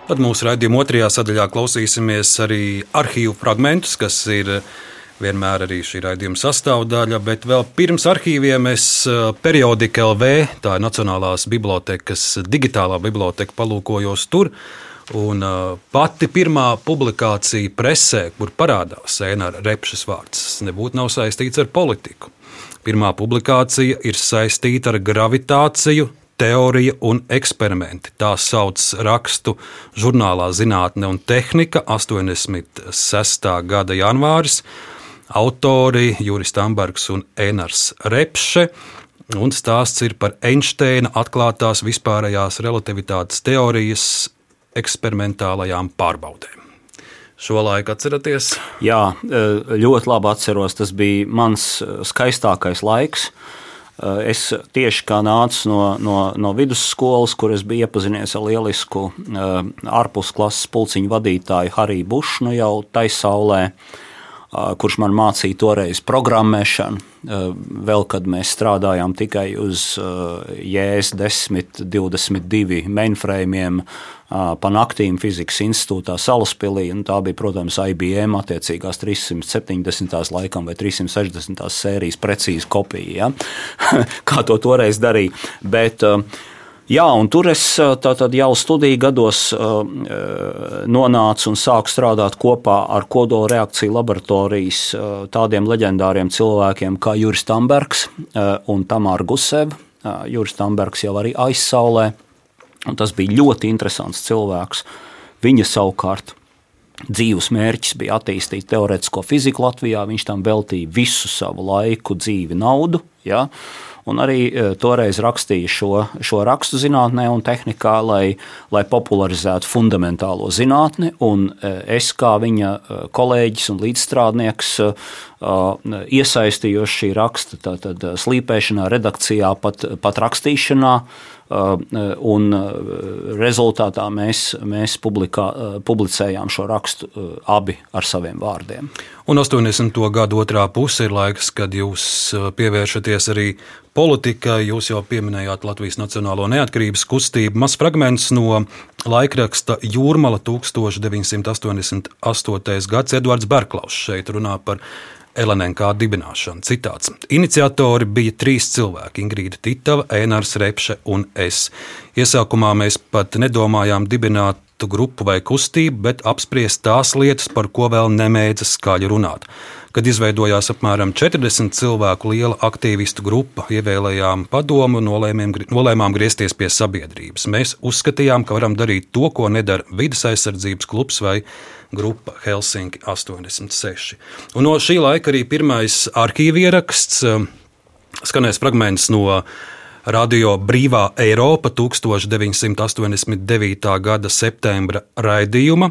Tad mūsu raidījuma otrajā sadaļā klausīsimies arī arhīvu fragmentus, kas ir vienmēr arī šī raidījuma sastāvdaļa. Bet vēl pirms arhīviem es eh, periodika LV, tā ir Nacionālās bibliotekas digitālā biblioteka, palūkojos tur. Un uh, pati pirmā publikācija presē, kur parādās Sēnara Repšas vārds, nebūtu nav saistīts ar politiku. Pirmā publikācija ir saistīta ar gravitāciju, teorija un eksperimenti. Tā sauc rakstu žurnālā Zinātne un tehnika 86. gada janvāris. Autori Juris Tambergs un Enars Repše. Un stāsts ir par Einsteina atklātās vispārējās relativitātes teorijas eksperimentālajām pārbaudēm. Šo laiku atceraties? Jā, ļoti labi atceros. Tas bija mans skaistākais laiks. Eh, es tieši kā nācu no, no, no vidusskolas, kur es biju iepazinies ar lielisku uh, ārpusklases pulciņu vadītāju Hariju Bušu, nu jau taisaulē, uh, kurš man mācīja toreiz programmēšanu. Uh, vēl kad mēs strādājām tikai uz JS 10, 22 mainframe pa naktīm fizikas institūtā Salaspilī. Tā bija, protams, IBM attiecīgās 370. laikam vai 360. sērijas precīzi kopija, ja? kā to toreiz darīja. Bet, Jā, un tur es tātad, jau studiju gados nonācu un sāku strādāt kopā ar kodola reakciju laboratorijas tādiem leģendāriem cilvēkiem kā Juris Tambergs un Tamāra Guseva. Juris Tambergs jau arī aizsaulē Un tas bija ļoti interesants cilvēks. Viņa savukārt dzīves mērķis bija attīstīt teorētisko fiziku Latvijā. Viņš tam veltīja visu savu laiku, dzīvi, naudu. Ja? Un arī e, toreiz rakstīja šo, šo rakstu zinātnē un tehnikā, lai, lai popularizētu fundamentālo zinātni. E, es kā viņa e, kolēģis un līdzstrādnieks iesaistījos šī raksta tātad, slīpēšanā, redakcijā, pat, pat rakstīšanā. Uh, un uh, rezultātā mēs, mēs publikā, uh, publicējām šo rakstu abi ar saviem vārdiem. Un 80. gada otrā puse ir laiks, kad jūs pievēršaties arī politikai. Jūs jau pieminējāt Latvijas Nacionālo neatkarības kustību. Mazs fragments no laikraksta Jūrmala 1988. gads Edvards Berklaus šeit runā par LNK dibināšanu. Citāts. Iniciatori bija trīs cilvēki - Ingrīda Titava, Ēnars Repše un es. Iesākumā mēs pat nedomājām dibināt grupu vai kustību, bet apspriest tās lietas, par ko vēl nemēdza skaļi runāt. Kad izveidojās apmēram 40 cilvēku liela aktīvistu grupa, ievēlējām padomu un nolēmām griezties pie sabiedrības. Mēs uzskatījām, ka varam darīt to, ko nedara vidas aizsardzības klubs vai grupa Helsinki 86. Un no šī laika arī pirmais arhīva ieraksts um, skanēs fragments no Radio Brīvā Eiropa 1989. gada septembra raidījuma.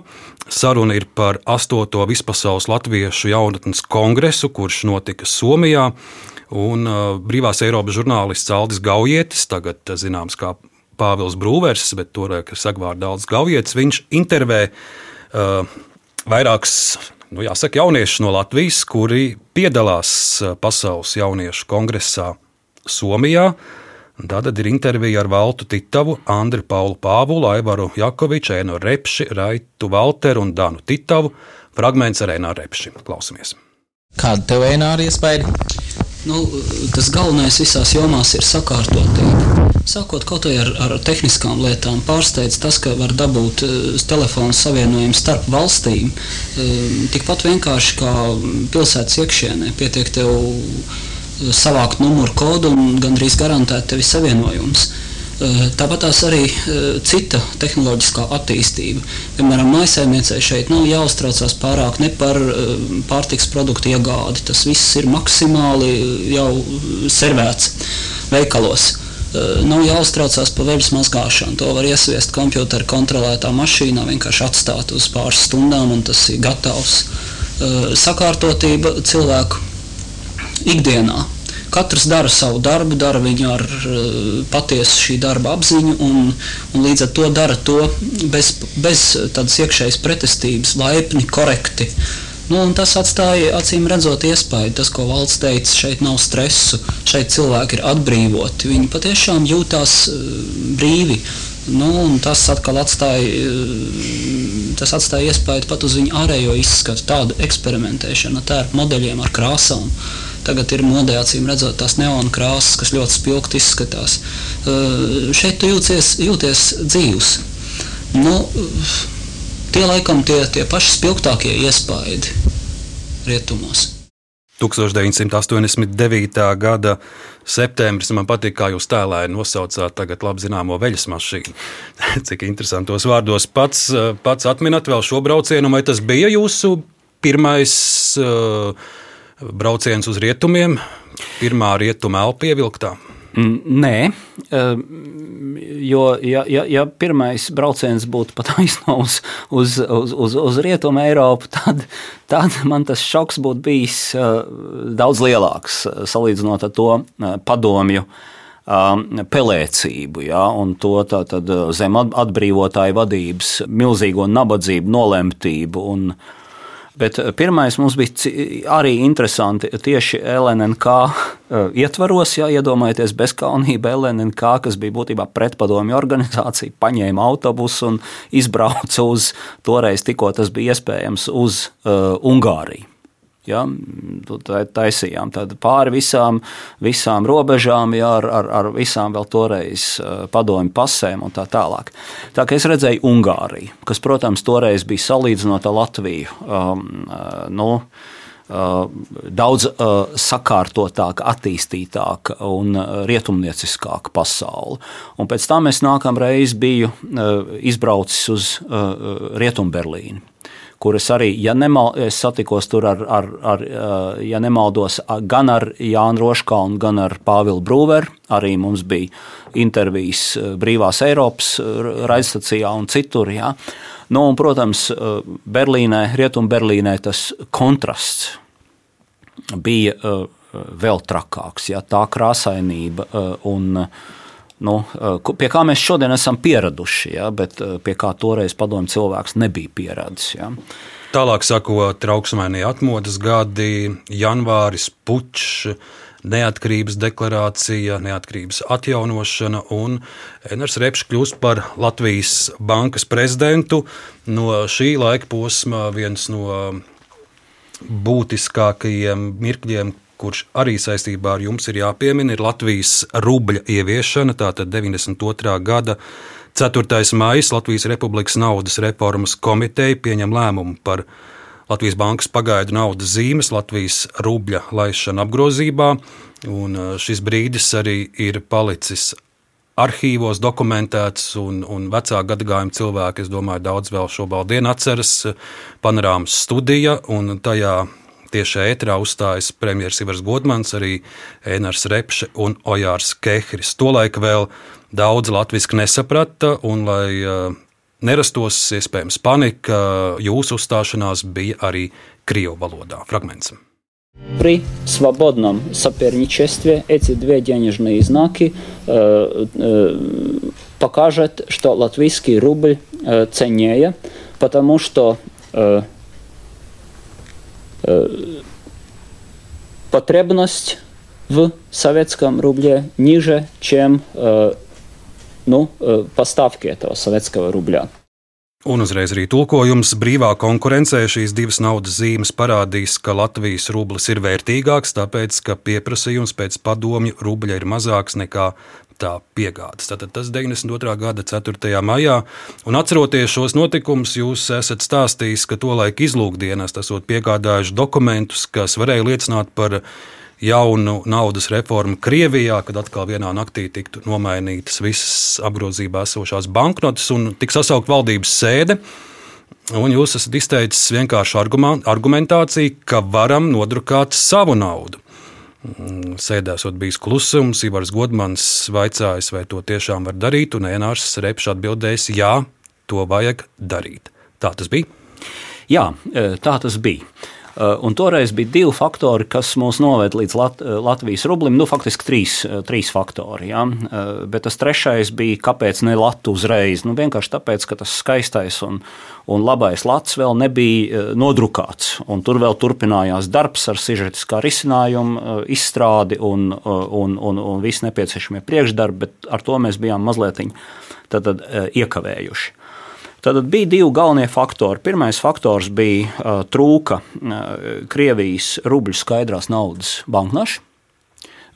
Saruna ir par 8. vispasaules latviešu jaunatnes kongresu, kurš notika Somijā. Un uh, Brīvās Eiropas žurnālists Aldis Gaujietis, tagad zināms kā Pāvils Brūvers, bet toreiz sagvārda Aldis Gaujietis, viņš intervē uh, vairākus nu, jāsaka, jauniešus no Latvijas, kuri piedalās uh, Pasaules jauniešu kongresā Somijā. Tātad ir intervija ar Valtu Titavu, Andriu Paulu Pāvulu, Aivaru Jakoviču, Ēnu Repši, Raitu Valteru un Danu Titavu. Fragments ar Ēnu Repši. Klausamies! Kāda tev ēnāra iespēja? Nu, tas galvenais visās jomās ir sakārtotība. Sākot kaut ar, ar tehniskām lietām, pārsteidz tas, ka var dabūt uh, telefonu savienojumu starp valstīm. Uh, tikpat vienkārši kā pilsētas iekšienē pietiek tev savākt numuru kodu un gandrīz garantēt tevi savienojums. Tāpat tās arī cita tehnoloģiskā attīstība. Piemēram, maisaimniecei šeit nav jāuztraucās pārāk ne par pārtiks produktu iegādi. Tas viss ir maksimāli jau servēts veikalos. Nav jāuztraucās par veļas mazgāšanu. To var iesviest kompjutora kontrolētā mašīnā, vienkārši atstāt uz pāris stundām, un tas ir gatavs. Sakārtotība cilvēku ikdienā Katrs dara savu darbu, dara viņu ar uh, patiesu šī darba apziņu, un, un līdz ar to dara to bez, bez tādas iekšējas pretestības, laipni, korekti. Nu, tas atstāja acīm redzot iespēju. Tas, ko valsts teica, šeit nav stresu, šeit cilvēki ir atbrīvoti. Viņi patiešām jūtās uh, brīvi. Nu, tas atkal atstāja, uh, tas atstāja iespēju pat uz viņu ārējo izskatu, tādu eksperimentēšanu ar tērpu modeļiem, ar krāsām. Tagad ir modē, acīm redzot, tās neona krāsas, kas ļoti spilgti izskatās. Šeit tu jūties, jūties dzīvs. Nu, tie laikam tie, tie paši spilgtākie iespaidi rietumos. 1989. gada septembris. Man patīk, kā jūs tēlēji nosaucāt tagad labi zināmo veļas mašīnu. Cik interesantos vārdos pats, pats atminat vēl šo braucienu, vai tas bija jūsu pirmais uh, brauciens uz rietumiem, pirmā rietuma elpa pievilktā? Mm, nē, jo ja, ja, ja pirmais brauciens būtu pat aizsnauts uz, uz, uz, uz Rietumu Eiropu, tad, tad man tas šoks būtu bijis eh, daudz lielāks salīdzinot ar to eh, padomju ehm, pelēcību, ja, un to zem atbrīvotāju vadības milzīgo nabadzību, nolemtību un, Bet eh, pirmais mums bija arī interesanti tieši LNK eh, ietvaros, ja iedomājieties bezkaunību LNK, kas bija būtībā pretpadomju organizācija, paņēma autobusu un izbrauca uz toreiz tikko tas bija iespējams uz uh, Ungāriju. Ja, taisījām pāri visām, visām robežām, ja, ar, ar, ar visām vēl toreiz padomju pasēm un tā tālāk. Tā kā es redzēju Ungāriju, kas, protams, toreiz bija salīdzinot ar Latviju. Um, nu, Uh, daudz uh, sakārtotāka, attīstītāka un rietumnieciskāka pasaule. Un pēc tam es nākamreiz biju uh, izbraucis uz Rietumberlīnu kuras arī, ja nemal, es satikos tur ar, ar, ar, ja nemaldos, gan ar Jānu Roškalnu, gan ar Pāvilu Brūveru. Arī mums bija intervijas Brīvās Eiropas raidstacijā un citur. Ja. Nu, un, protams, Berlīnē, Rietumberlīnē tas kontrasts bija vēl trakāks. Ja, tā krāsainība un nu, pie kā mēs šodien esam pieraduši, ja, bet pie kā toreiz padomju cilvēks nebija pieradis. Ja. Tālāk sako trauksmainie atmodas gadi, janvāris, pučs, neatkarības deklarācija, neatkarības atjaunošana, un Eners Repšs kļūst par Latvijas bankas prezidentu. No šī laika posma viens no būtiskākajiem mirkļiem, kurš arī saistībā ar jums ir jāpiemina, ir Latvijas rubļa ieviešana, tātad 92. gada 4. maija Latvijas Republikas naudas reformas komiteja pieņem lēmumu par Latvijas bankas pagaidu naudas zīmes, Latvijas rubļa laišanu apgrozībā, un uh, šis brīdis arī ir palicis arhīvos dokumentēts, un, un vecāku gadagājumu cilvēki, es domāju, daudz vēl šobrīd atceras panorāmas studija, un tajā Tieši ētrā uzstājas premjerministrs Ivars Godmans, arī Enārs Repše un Ojārs Kehris. Tolaik vēl daudz latviešu nesaprata, un lai uh, nerastos iespējams panika, jūsu uzstāšanās bija arī Krievu valodā. Fragments. При свободном соперничестве эти две денежные знаки э, э, покажут, что латвийский рубль э, ценнее, потому что э, потребность в советском рубле ниже, чем ну, поставки этого советского рубля. Un uzreiz arī tulkojums brīvā konkurencē šīs divas naudas zīmes parādīs, ka Latvijas rublis ir vērtīgāks, tāpēc, ka pieprasījums pēc padomju rubļa ir mazāks nekā tā piegādes. Tātad tas 92. gada 4. maijā, un atceroties šos notikumus, jūs esat stāstījis, ka tolaik izlūkdienas esot piegādājuši dokumentus, kas varēja liecināt par jaunu naudas reformu Krievijā, kad atkal vienā naktī tiktu nomainītas visas apgrozībā esošās banknotes un tiks sasaukt valdības sēde. Un jūs esat izteicis vienkāršu argumentāciju, ka varam nodrukāt savu naudu. Mm, sēdēsot bijis klusums, Ivars Godmans vaicājis, vai to tiešām var darīt, un Enārs Repšs atbildējis, jā, to vajag darīt. Tā tas bija? Jā, e, tā tas bija. Eh, un toreiz bija divi faktori, kas mūs noveda līdz Lat eh, Latvijas rublim. Nu, faktiski trīs, eh, trīs faktori. Ja? Bet tas trešais bija, kāpēc ne Latvijas uzreiz? Nu, vienkārši tāpēc, ka tas skaistais un, un labais Latvijas vēl nebija nodrukāts. Tur vēl turpinājās darbs ar sižetiskā risinājuma izstrādi un, un, un, un visi nepieciešamie priekšdarbi, bet ar to mēs bijām mazliet tad, tad, iekavējuši. Tad bija divi galvenie faktori. Pirmais faktors bija uh, trūka uh, Krievijas rubļu skaidrās naudas banknašu.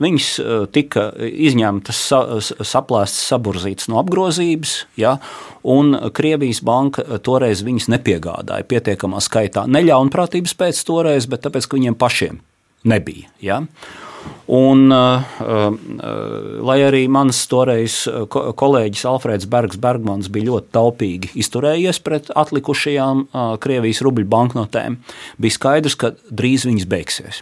Viņas uh, tika izņemtas, sa, saplēstas, saburzītas no apgrozības, ja, un Krievijas banka toreiz viņas nepiegādāja pietiekamā skaitā. Neļaunprātības pēc toreiz, bet tāpēc, ka viņiem pašiem nebija. Ja. Uh, uh, lai arī mans toreiz kolēģis Alfrēds Bergs Bergmans bija ļoti taupīgi izturējies pret atlikušajām uh, Krievijas rubļu banknotēm, bija skaidrs, ka drīz viņas beigsies.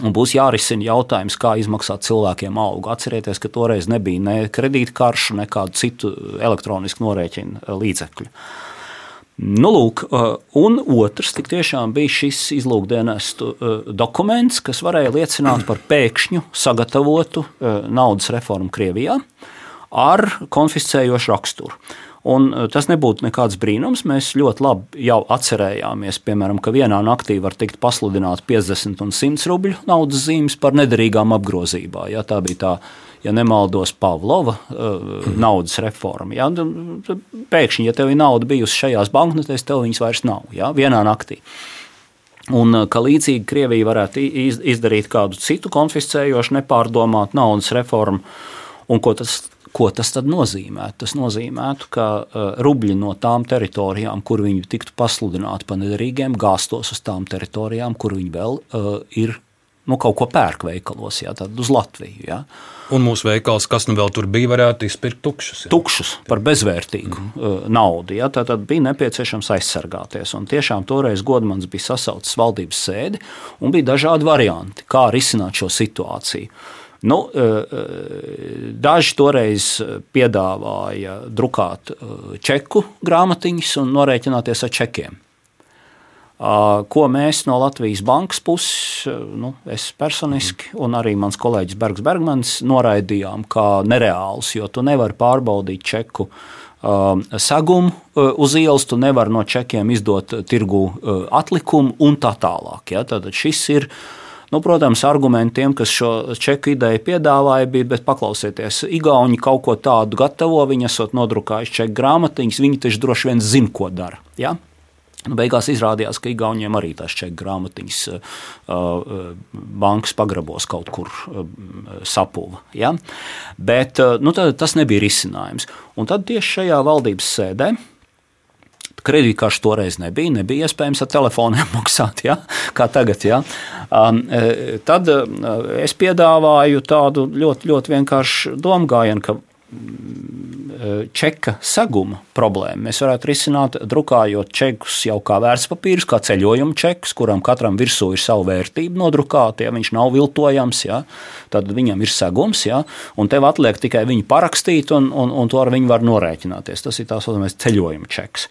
Un būs jārisina jautājums, kā izmaksāt cilvēkiem algu. Atcerieties, ka toreiz nebija ne kredītkaršu, ne kādu citu elektronisku norēķinu līdzekļu. Uh, Nu, lūk, uh, un otrs tiešām bija šis izlūkdienestu uh, dokuments, kas varēja liecināt par pēkšņu sagatavotu uh, naudas reformu Krievijā ar konfiscējošu raksturu. Un tas nebūtu nekāds brīnums. Mēs ļoti labi jau atcerējāmies, piemēram, ka vienā naktī var tikt pasludināts 50 un 100 rubļu naudas zīmes par nederīgām apgrozībā. Ja, tā bija tā ja nemaldos, Pavlova uh, naudas reforma. Ja? Pēkšņi, ja tev ir nauda bijusi šajās banknotēs, tev viņas vairs nav ja? vienā naktī. Un uh, ka līdzīgi Krievija varētu izdarīt kādu citu konfiscējošu, nepārdomātu naudas reformu. Un ko tas, ko tas tad nozīmē? Tas nozīmē, ka uh, rubļi no tām teritorijām, kur viņi tiktu pasludināti par nederīgiem, gāstos uz tām teritorijām, kur viņi vēl uh, ir nu, kaut ko pērk veikalos, jā, tad uz Latviju. Jā. Un mūsu veikals, kas nu vēl tur bija, varētu izpirkt tukšus. Jā. Tukšus par bezvērtīgu mm -hmm. naudu. Jā, tad bija nepieciešams aizsargāties. Un tiešām toreiz Godmans bija sasaucis valdības sēdi un bija dažādi varianti, kā risināt šo situāciju. Nu, daži toreiz piedāvāja drukāt čeku grāmatiņas un norēķināties ar čekiem. Ko mēs no Latvijas bankas puses, nu, es personiski un arī mans kolēģis Bergs Bergmans noraidījām kā nereāls, jo tu nevari pārbaudīt čeku segumu uz ielas, tu nevari no čekiem izdot tirgu atlikumu un tā tālāk. Ja? Tad šis ir. Nu, protams, argumentiem, kas šo čeku ideju piedāvāja, bija, bet paklausieties, Igauni kaut ko tādu gatavo, viņi esot nodrukājuši čeku grāmatiņas, viņi taču droši vien zina, ko dara. Ja? Nu, beigās izrādījās, ka Igauniem arī tās čeku grāmatiņas uh, uh, bankas pagrabos kaut kur uh, sapūva. Ja? Bet nu, tas nebija risinājums. Un tad tieši šajā valdības sēdē. Kredītkaršu toreiz nebija, nebija iespējams ar telefoniem maksāt, ja? kā tagad. Ja? Um, tad es piedāvāju tādu ļoti, ļoti vienkāršu domu gājienu, ka čeka seguma problēmu mēs varētu risināt, drukājot čekus jau kā vērtspapīrus, kā ceļojuma čekus, kuram katram virsū ir sava vērtība nodrukāta. Ja viņš nav viltojams, ja, tad viņam ir segums, ja, un tev atliek tikai viņu parakstīt, un, un, un to ar viņu var norēķināties. Tas ir tā saucamais ceļojuma čeks.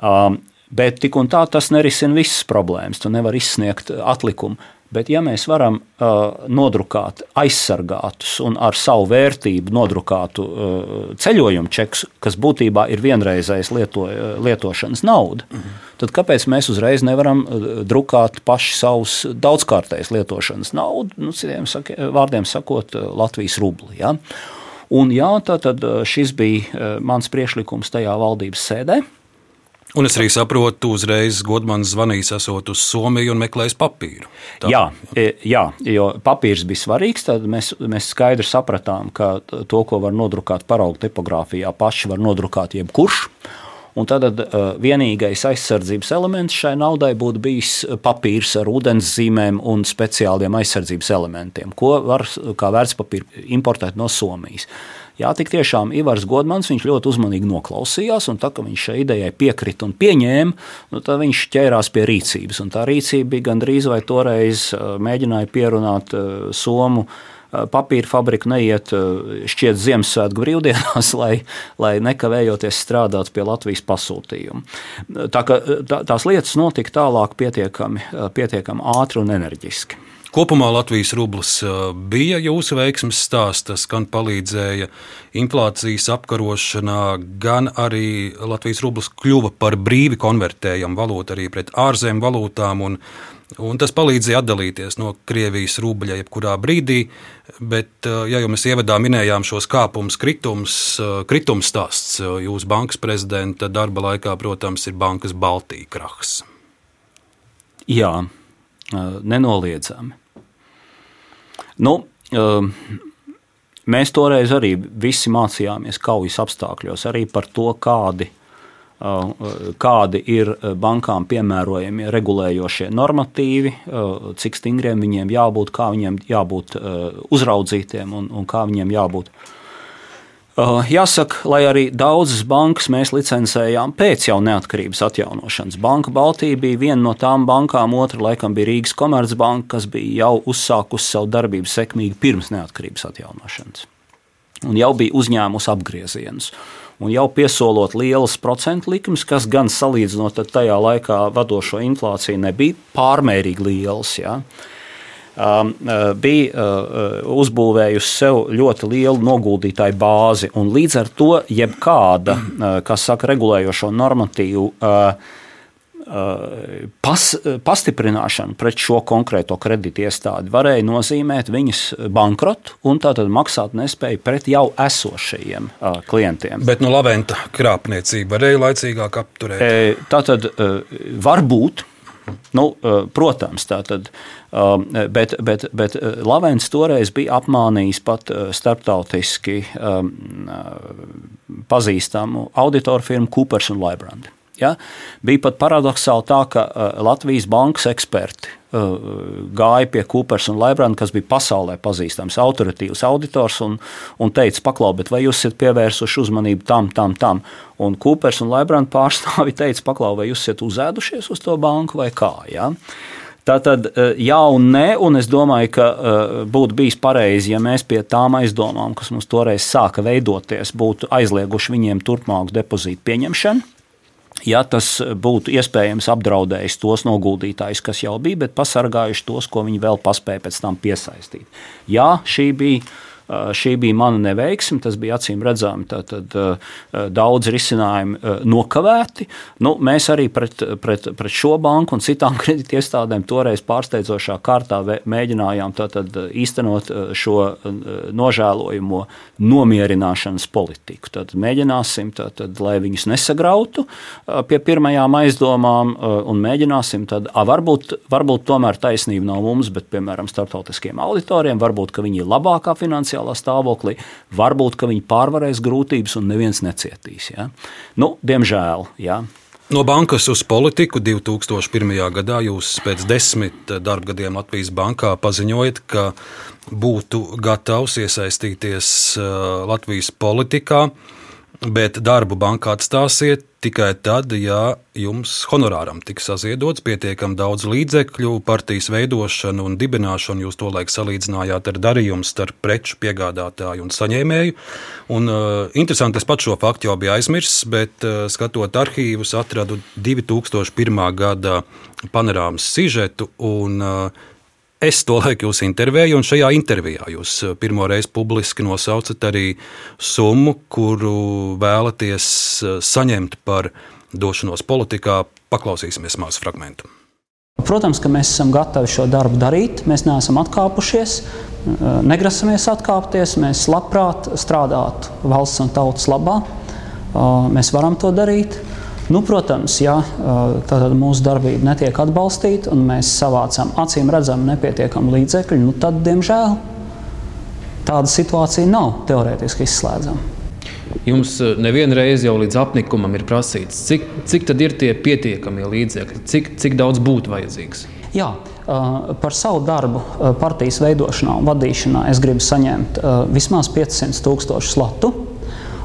Um, bet tik un tā tas nerisina visas problēmas. Tu nevari izsniegt atlikumu. Bet, ja mēs varam uh, nodrukāt aizsargātus un ar savu vērtību nodrukātu uh, ceļojumu čekus, kas būtībā ir vienreizējs lieto, uh, lietošanas nauda, mm -hmm. tad kāpēc mēs uzreiz nevaram uh, drukāt paši savus daudzkārtējas lietošanas naudu, nu, citiem saka, vārdiem sakot, uh, Latvijas rubli? Ja? Un jā, tad uh, šis bija mans priekšlikums tajā valdības sēdē. Un es arī saprotu, uzreiz Godmans zvanīs, esot uz Somiju un meklējis papīru. Tā. Jā, e, jā, jo papīrs bija svarīgs. Tad mēs, mēs skaidri sapratām, ka to, ko var nodrukāt paraugu tipogrāfijā, paši var nodrukāt jebkurš. Un tad uh, vienīgais aizsardzības elements šai naudai būtu bijis papīrs ar ūdens zīmēm un speciāliem aizsardzības elementiem, ko var kā vērtspapīru importēt no Somijas. Jā, tik tiešām Ivars Godmans ļoti uzmanīgi noklausījās, un tā kā viņš šai idejai piekrita un pieņēma, nu, tad viņš ķērās pie rīcības. Un tā rīcība bija gandrīz vai toreiz mēģināja pierunāt Somu papīra fabrika neiet šķiet Ziemassvētku brīvdienās, lai, lai nekavējoties strādātu pie Latvijas pasūtījuma. Tā, ka, tā, tās lietas notika tālāk pietiekami, pietiekami ātri un enerģiski. Kopumā Latvijas rublis bija jūsu veiksmes stāsts, tas gan palīdzēja inflācijas apkarošanā, gan arī Latvijas rublis kļuva par brīvi konvertējamu valūtu arī pret ārzemju valūtām. Un, Un tas palīdzēja atdalīties no Krievijas rubļa jebkurā brīdī. Bet, eh, ja jau mēs ievadā minējām šos kāpumus, kritums, eh, kritums stāsts jūsu bankas prezidenta darba laikā, protams, ir Bankas Baltija krahs. Jā, nenoliedzami. Nu, mēs toreiz arī visi mācījāmies kaujas apstākļos, arī par to, kādi Uh, kādi ir bankām piemērojami regulējošie normatīvi, cik stingriem viņiem jābūt, kā viņiem jābūt uzraudzītiem un, un kā viņiem jābūt. Jāsaka, lai arī daudzas bankas mēs licencējām pēc jau neatkarības atjaunošanas. Banka Baltija bija viena no tām bankām, otra laikam bija Rīgas Komercbanka, kas bija jau uzsākusi savu darbību sekmīgi pirms neatkarības atjaunošanas. Un jau bija uzņēmusi apgriezienus. Uh, un jau piesolot lielas procentu likmes, kas gan salīdzinot ar tajā laikā vadošo inflāciju nebija pārmērīgi liels. Ja. Uh, bija uh, uzbūvējusi sev ļoti lielu noguldītāju bāzi, un līdz ar to jebkāda, uh, kas saka, regulējošo normatīvu uh, pas, pastiprināšana pret šo konkrēto kredītiestādi varēja nozīmēt viņas bankrotu un tātad maksāt nespēju pret jau esošajiem uh, klientiem. Bet no laventa krāpniecība varēja laicīgāk apturēt? E, tātad uh, varbūt. Nu, uh, protams, tā tad, um, bet, bet, bet Lavens toreiz bija apmānījis pat starptautiski um, pazīstamu auditoru firmu Coopers un Librandi. Ja? Bija pat paradoxāli tā, ka uh, Latvijas bankas eksperti uh, gāja pie Coopers un Laibranda, kas bija pasaulē pazīstams autoritīvs auditors, un, un teica, paklau, bet vai jūs esat pievērsuši uzmanību tam, tam, tam? Un Coopers un Laibranda pārstāvi teica, paklau, vai jūs esat uzēdušies uz to banku vai kā? Ja? Tā tad jā un nē, un es domāju, ka uh, būtu bijis pareizi, ja mēs pie tām aizdomām, kas mums toreiz sāka veidoties, būtu aizlieguši viņiem turpmāku depozītu pieņemšanu ja tas būtu iespējams apdraudējis tos noguldītājus, kas jau bija, bet pasargājuši tos, ko viņi vēl paspēja pēc tam piesaistīt. Jā, šī bija šī bija mana neveiksme, tas bija acīm redzami. Tad eh, daudz risinājumu nokavēti. Nu, mēs arī pret, pret, pret šo banku un citām kredītiestādēm toreiz pārsteidzošā kārtā mēģinājām tātad, īstenot šo nožēlojamo nomierināšanas politiku. Tad mēģināsim, tātad, lai viņus nesagrautu pie pirmajām aizdomām, un mēģināsim, tad, a, varbūt, varbūt tomēr taisnība nav mums, bet piemēram starptautiskiem auditoriem, varbūt viņi ir labākā finansiālā finansiālā stāvoklī, varbūt viņi pārvarēs grūtības un neviens necietīs. Ja? Nu, diemžēl. Ja? No bankas uz politiku 2001. gadā jūs pēc desmit darba gadiem Latvijas bankā paziņojat, ka būtu gatavs iesaistīties uh, Latvijas politikā, bet darbu bankā atstāsiet tikai tad, ja jums honorāram tiks saziedots pietiekami daudz līdzekļu, partijas veidošanu un dibināšanu. Jūs to laiku salīdzinājāt ar darījumu starp preču piegādātāju un saņēmēju. Un, uh, interesanti, es pats šo faktu jau biju aizmirsis, bet uh, skatot arhīvus, atradu 2001. gada panorāmas sižetu. Un, uh, Es to laiku jūs intervēju, un šajā intervijā jūs eh, pirmo reizi publiski nosaucat arī summu, kuru vēlaties eh, saņemt par došanos politikā. Paklausīsimies māsu fragment. Protams, ka mēs esam gatavi šo darbu darīt. Mēs neesam atkāpušies, eh, negrasamies atkāpties. Mēs labprāt strādātu valsts un tautas labā. Mēs varam to darīt. Nu, protams, ja mūsu darbība netiek atbalstīta un mēs savācam acīm redzami nepietiekamu līdzekļu, nu, tad, diemžēl, tāda situācija nav teorētiski izslēdzama. Jums nevienu reizi jau līdz apnikumam ir prasīts, cik, cik tad ir tie pietiekamie līdzekļi, cik, cik daudz būtu vajadzīgs. Jā, par savu darbu partijas veidošanā un vadīšanā es gribu saņemt vismaz 500 tūkstošu latu.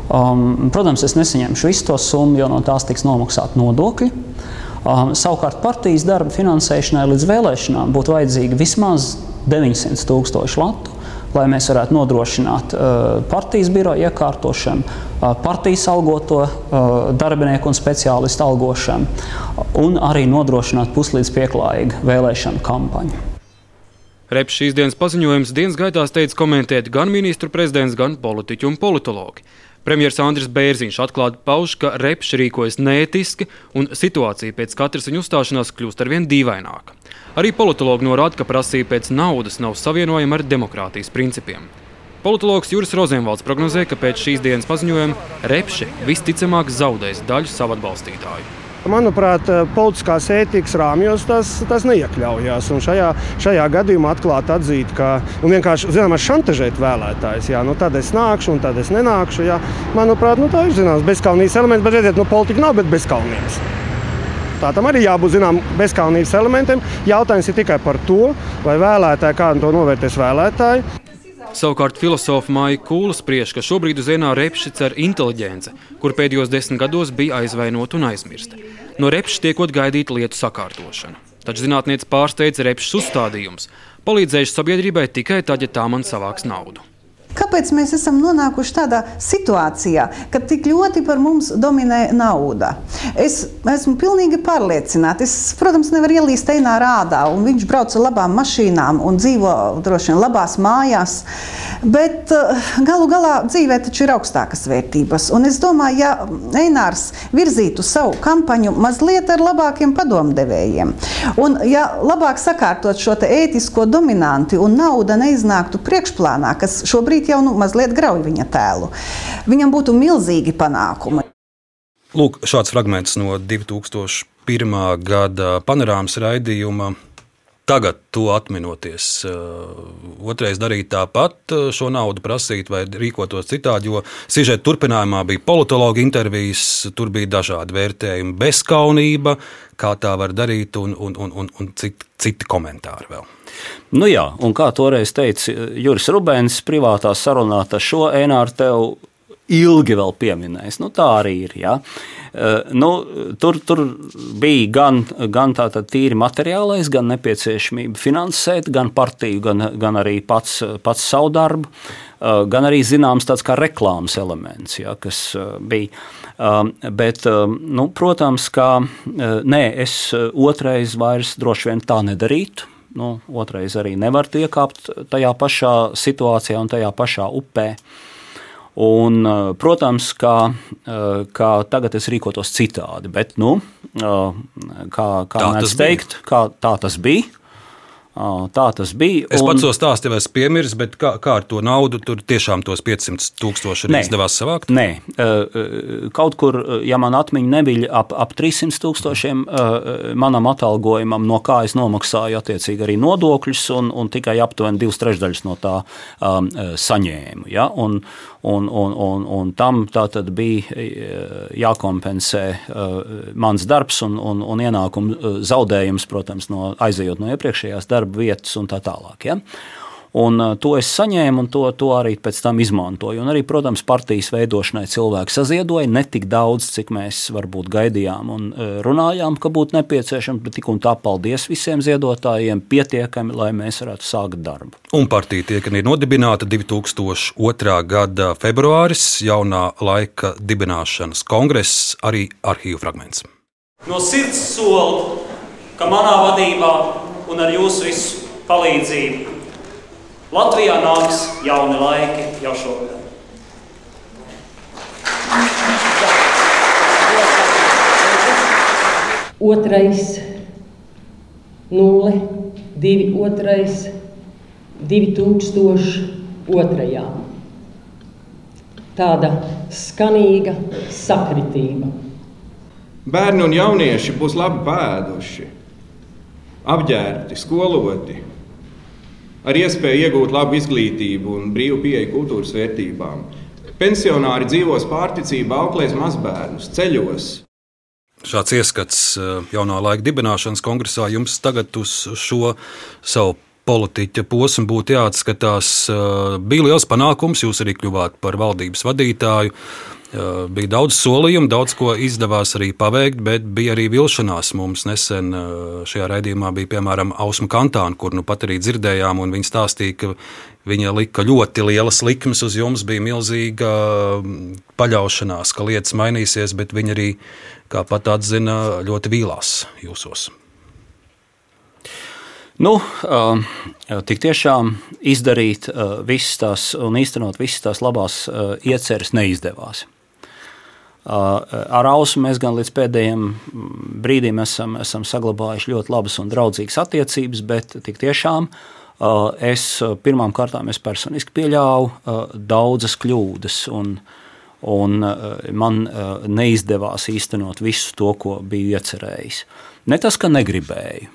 Um, protams, es nesaņemšu visu to summu, jo no tās tiks nomaksāti nodokļi. Um, savukārt partijas darba finansēšanai līdz vēlēšanām būtu vajadzīgi vismaz 900 tūkstoši latu lai mēs varētu nodrošināt uh, partijas biroja iekārtošanu, uh, partijas algoto uh, darbinieku un speciālistu algošanu un arī nodrošināt puslīdz pieklājīgu vēlēšanu kampaņu. Reps šīs dienas paziņojums dienas gaitā steidz komentēt gan ministru prezidents, gan politiķu un politologi. Premjerministrs Andris Bērziņš atklāti pauž, ka Repš rīkojas neētiski un situācija pēc katras viņa uzstāšanās kļūst arvien dīvaināka. Arī politologi norāda, ka prasība pēc naudas nav savienojama ar demokrātijas principiem. Politologs Juris Rozenvalds prognozē, ka pēc šīs dienas paziņojuma Repši visticamāk zaudēs daļu savu atbalstītāju. Manuprāt, eh, politiskās ētikas rāmjos tas, tas neiekļaujas. Šajā, šajā gadījumā atklāti atzīt, ka nu, vienkārši zināmā šantažēt vēlētājs. Jā, nu, tad es nākšu, un tad es nenākšu. Jā. Manuprāt, nu, tā ir zināms bezkalnības elements, bet redziet, nu, politika nav bez bezkalnības. Tā tam arī jābūt zināmam bezkalnības elementam. Jautājums ir tikai par to, vai vēlētāji kādu to novērtēs vēlētāji. Savukārt filozofa Maija Kūla spriež, ka šobrīd uz vienā repši cer inteliģence, kur pēdējos desmit gados bija aizvainota un aizmirsta. No repša tiekot gaidīta lietu sakārtošana. Taču zinātnieks pārsteidz repšas uzstādījums, palīdzējuši sabiedrībai tikai tad, ja tā man savāks naudu. Kāpēc mēs esam nonākuši tādā situācijā, ka tik ļoti par mums dominē nauda? Es esmu pilnīgi pārliecināta. Es, protams, nevaru ielīst Einā rādā, un viņš brauc ar labām mašīnām un dzīvo droši vien labās mājās. Bet eh, galu galā dzīvē taču ir augstākas vērtības. Un es domāju, ja Einārs virzītu savu kampaņu mazliet ar labākiem padomdevējiem, un ja labāk sakārtot šo ētisko dominanti un nauda neiznāktu priekšplānā, kas šobrīd šeit jau nu, mazliet grauj viņa tēlu. Viņam būtu milzīgi panākumi. Lūk, šāds fragments no 2001. gada panorāmas raidījuma. Tagad, to atminoties, uh, otrais darīt tāpat, uh, šo naudu prasīt vai rīkotos citādi, jo sižeta turpinājumā bija politologa intervijas, tur bija dažādi vērtējumi, bezskaunība, kā tā var darīt, un, un, un, un, un citi, citi komentāri vēl. Nu jā, un kā toreiz teica Juris Rubēns privātā sarunā, tas šo Enāru tev ilgi vēl pieminēs. Nu, tā arī ir. Ja. Uh, nu, tur, tur bija gan, gan tīri materiālais, gan nepieciešamība finansēt, gan partiju, gan, gan arī pats, pats savu darbu, uh, gan arī zināms tāds kā reklāmas elements, ja, kas uh, bija. Bet, nu, protams, ka nē, es otrais vairs droši vien tā nedarītu nu, otrais arī nevar iekāpt tajā pašā situācijā un tajā pašā upē. Un, eh, protams, ka, eh, ka tagad es rīkotos citādi, bet, nu, eh, kā, kā mēdz teikt, kā tā tas bija. Tā tas bija. Es un... pats to stāstu jau esmu piemirsis, bet kā, kā ar to naudu tur tiešām tos 500 tūkstoši arī izdevās savākt? Nē, kaut kur, ja man atmiņa nebija ap, ap 300 tūkstošiem manam atalgojumam, no kā es nomaksāju attiecīgi arī nodokļus, un, un tikai aptuveni divas trešdaļas no tā um, saņēmu. Ja? Un, Un, un, un, un tam bija jākompensē mans darbs un, un, un ienākumu zaudējums, protams, no aizejot no iepriekšējās darba vietas un tā tālāk. Ja? Un to es saņēmu, un to, to arī pēc tam izmantoju. Un arī, protams, partijas veidošanai cilvēki saziedoja ne tik daudz, cik mēs varbūt gaidījām un runājām, ka būtu nepieciešams, bet tik un tā paldies visiem ziedotājiem pietiekami, lai mēs varētu sākt darbu. Un partija tiek nodibināta 2002. gada februāris, jaunā laika dibināšanas kongress, arī arhīvu fragments. No sirds solu, ka manā vadībā un ar jūsu visu palīdzību Latvijā nāks jauni laiki jau šogad. Otrais, nulle, divi, otrais, divi tūkstoši otrajā. Tāda skanīga sakritība. Bērni un jaunieši būs labi pēduši, apģērbti, skoloti, ar iespēju iegūt labu izglītību un brīvu pieeju kultūras vērtībām. Pensionāri dzīvos pārticībā, auklēs mazbērnus, ceļos. Šāds ieskats eh, jaunā laika dibināšanas kongresā jums tagad uz šo savu politiķa posmu būtu jāatskatās. Eh, bija liels panākums, jūs arī kļuvāt par valdības vadītāju. Eh, bija daudz solījumu, daudz ko izdevās arī paveikt, bet bija arī vilšanās. Mums nesen eh, šajā raidījumā bija piemēram Ausma Kantāna, kur nu pat arī dzirdējām, un viņa stāstīja, ka viņa lika ļoti lielas likmes uz jums, bija milzīga mm, paļaušanās, ka lietas mainīsies, bet viņa arī, kā pat atzina, ļoti vīlās jūsos. Nu, uh, tik tiešām izdarīt uh, visas tās un īstenot visas tās labās ieceres neizdevās. Ar Ausu mēs gan līdz pēdējiem brīdim esam, esam saglabājuši ļoti labas un draudzīgas attiecības, bet tik tiešām es pirmām kārtām es personiski pieļāvu daudzas kļūdas. Un, un man neizdevās īstenot visu to, ko biju iecerējis. Ne tas, ka negribēju,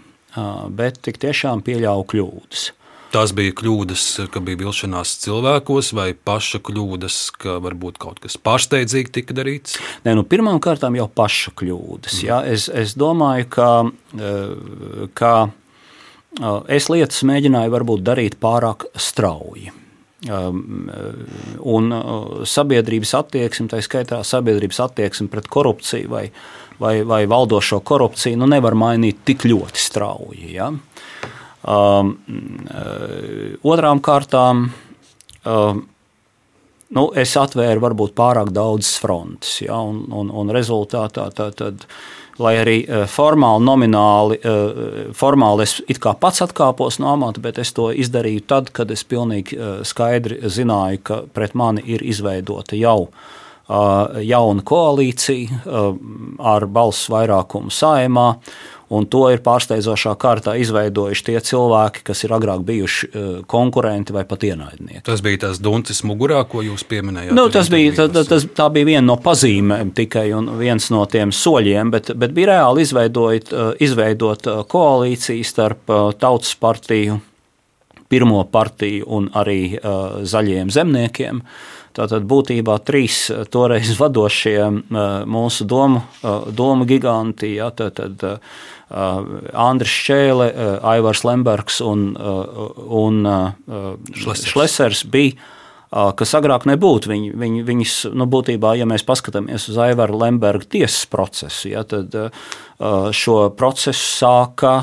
bet tik tiešām pieļāvu kļūdas. Tās bija kļūdas, ka bija vilšanās cilvēkos, vai paša kļūdas, ka varbūt kaut kas pārsteidzīgi tika darīts? Nē, nu, Pirmkārt, jau paša kļūdas. Mm. Ja? Es, es domāju, ka, eh, ka eh, es lietas mēģināju varbūt darīt pārāk strauji. Um, un uh, sabiedrības attieksme, tā skaitā sabiedrības attieksme pret korupciju vai, vai, vai valdošo korupciju, nu nevar mainīt tik ļoti strauji. Ja? Um, uh, otrām kārtām, um, nu, es atvēru varbūt pārāk daudzas frontes, ja, un, un, un rezultātā tā, tad, lai arī uh, formāli, nomināli, uh, formāli es pats atkāpos no amata, bet es to izdarīju tad, kad es pilnīgi skaidri zināju, ka pret mani ir izveidota jau jauna koalīcija ar balsu vairākumu saimā. Un to ir pārsteidzošā kārtā izveidojuši tie cilvēki, kas ir agrāk bijuši uh, konkurenti vai pat ienaidnieki. Tas bija tas duncis mugurā, ko jūs pieminējāt. Nu, tas bija, tā, tas, tā bija viena no pazīmēm tikai un viens no tiem soļiem, bet, bet bija reāli izveidot, uh, izveidot uh, koalīciju starp Tautas partiju, Pirmo partiju un arī zaļiem zemniekiem. Tātad būtībā trīs toreiz vadošie mūsu domu, domu giganti. Ja, tad, tad, Uh, Andris Šēle, uh, Aivars Lembergs un, uh, un Šlesers. Šlesers bija kas agrāk nebūtu. Viņi, viņi, viņas, nu, būtībā, ja mēs paskatāmies uz Aivara Lemberga tiesas procesu, ja, tad šo procesu sāka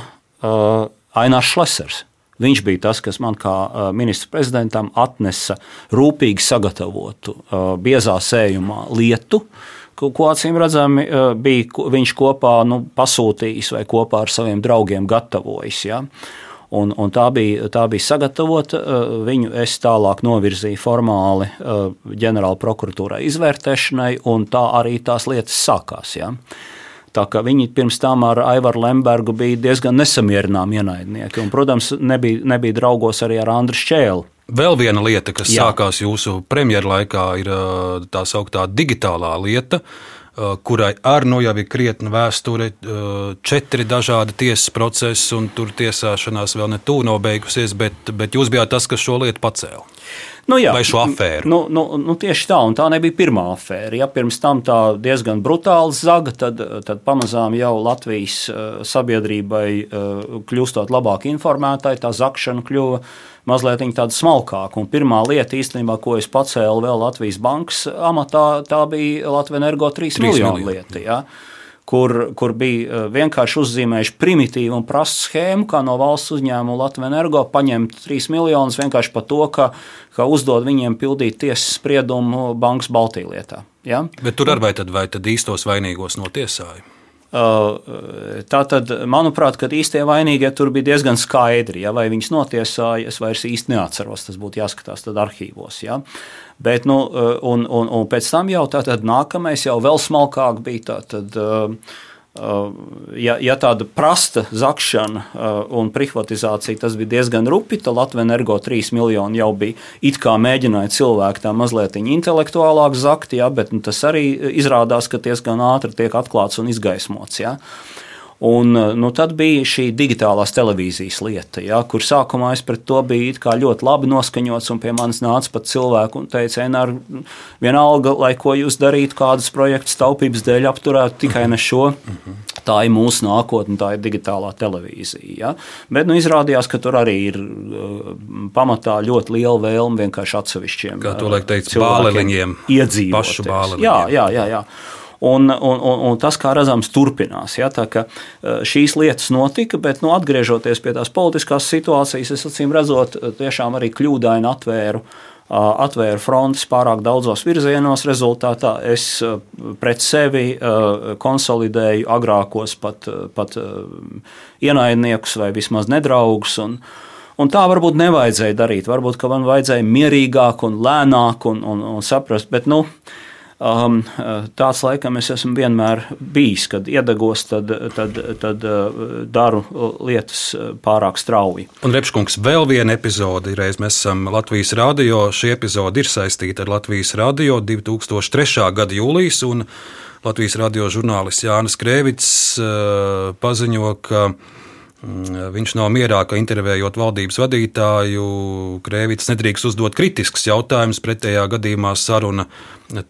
Ainārs Šlesers. Viņš bija tas, kas man kā ministra prezidentam atnesa rūpīgi sagatavotu biezā sējumā lietu, uh, ko acīm redzami eh, bija viņš kopā nu, pasūtījis vai kopā ar saviem draugiem gatavojis. Ja? Un, un tā, bija, tā bija sagatavota. Eh, viņu es tālāk novirzīju formāli eh, ģenerāla prokuratūrai izvērtēšanai, un tā arī tās lietas sākās. Ja? Tā kā viņi pirms tam ar Aivaru Lembergu bija diezgan nesamierināmi ienaidnieki. Un, protams, nebija, nebija draugos arī ar Andriu Čēlu. Vēl viena lieta, kas Jā. sākās jūsu premjerlaikā, ir tā sauktā digitālā lieta, kurai arī nu jau ir krietna vēsture, četri dažādi tiesas procesi, un tur tiesāšanās vēl ne tuvu nav beigusies, bet, bet jūs bijāt tas, kas šo lietu pacēla. Nu, jā, vai šo afēru? Nu, nu, nu, tieši tā, un tā nebija pirmā afēra. Ja pirms tam tā diezgan brutāli zaga, tad, tad pamazām jau Latvijas sabiedrībai kļūstot labāk informētai, tā zakšana kļuva mazliet tāda smalkāka. Un pirmā lieta, īstenībā, ko es pacēlu vēl Latvijas bankas amatā, tā bija Latvijas energo 3, 3 miljonu lieta. Ja? kur, kur bija eh, vienkārši uzzīmējuši primitīvu un prastu schēmu, kā no valsts uzņēmuma Latvijas energo paņemt 3 miljonus vienkārši par to, ka, ka uzdod viņiem pildīt tiesas spriedumu bankas Baltijas lietā. Ja? Bet tur arī vai tad, vai tad īstos vainīgos notiesāja? Tā tad, manuprāt, īstie vainīgie tur bija diezgan skaidri. Ja, vai viņas notiesāja, es vairs īsti neatceros. Tas būtu jāskatās arhīvos. Ja. Bet, nu, un, un, un pēc tam jau tātad nākamais, jau vēl smalkāk bija tātad, uh, Uh, ja, ja tāda prasta zakšana uh, un privatizācija tas bija diezgan rupi, tad Latvijas energo 3 miljoni jau bija it kā mēģināja cilvēku tā mazliet intelektuālāk zakt, ja, bet nu, tas arī izrādās, ka diezgan ātri tiek atklāts un izgaismots. Ja. Un, nu, tad bija šī digitālās televīzijas lieta, ja, kur sākumā es pret to biju ļoti labi noskaņots. Pie manis nāca pat cilvēki un teica, Enār, vienalga, lai ko jūs darītu, kādas projekts taupības dēļ apturētu, tikai ne šo. Tā ir mūsu nākotne, tā ir digitālā televīzija. Ja. Bet nu, izrādījās, ka tur arī ir uh, pamatā ļoti liela vēlme vienkārši atsevišķiem. Kā to liek teikt, bāliņiem, iedzīvot. Pašu bāliņiem. Jā, jā, jā. jā. Un, un, un, un tas, kā redzams, turpinās. Ja, tā, šīs lietas notika, bet nu, atgriežoties pie tās politiskās situācijas, es acīm redzot, tiešām arī kļūdaini atvēru. Atvēru frontes pārāk daudzos virzienos, rezultātā es pret sevi konsolidēju agrākos pat, pat ienaidniekus vai vismaz nedraugus. Un tā varbūt nevajadzēja darīt. Varbūt man vajadzēja mierīgāk un lēnāk un, un, un saprast. Bet, nu, uh, Um, tāds laikam es esmu vienmēr bijis, kad iedegos, tad, tad, tad uh, daru lietas pārāk strauji. Un Repškungs, vēl viena epizode. Reiz mēs esam Latvijas radio. Šī epizode ir saistīta ar Latvijas radio 2003. gada jūlijas. Latvijas radio žurnālists Jānis Krēvits paziņo, ka viņš nav mierā, ka intervējot valdības vadītāju, Krēvits nedrīkst uzdot kritisks jautājums, pretējā gadījumā saruna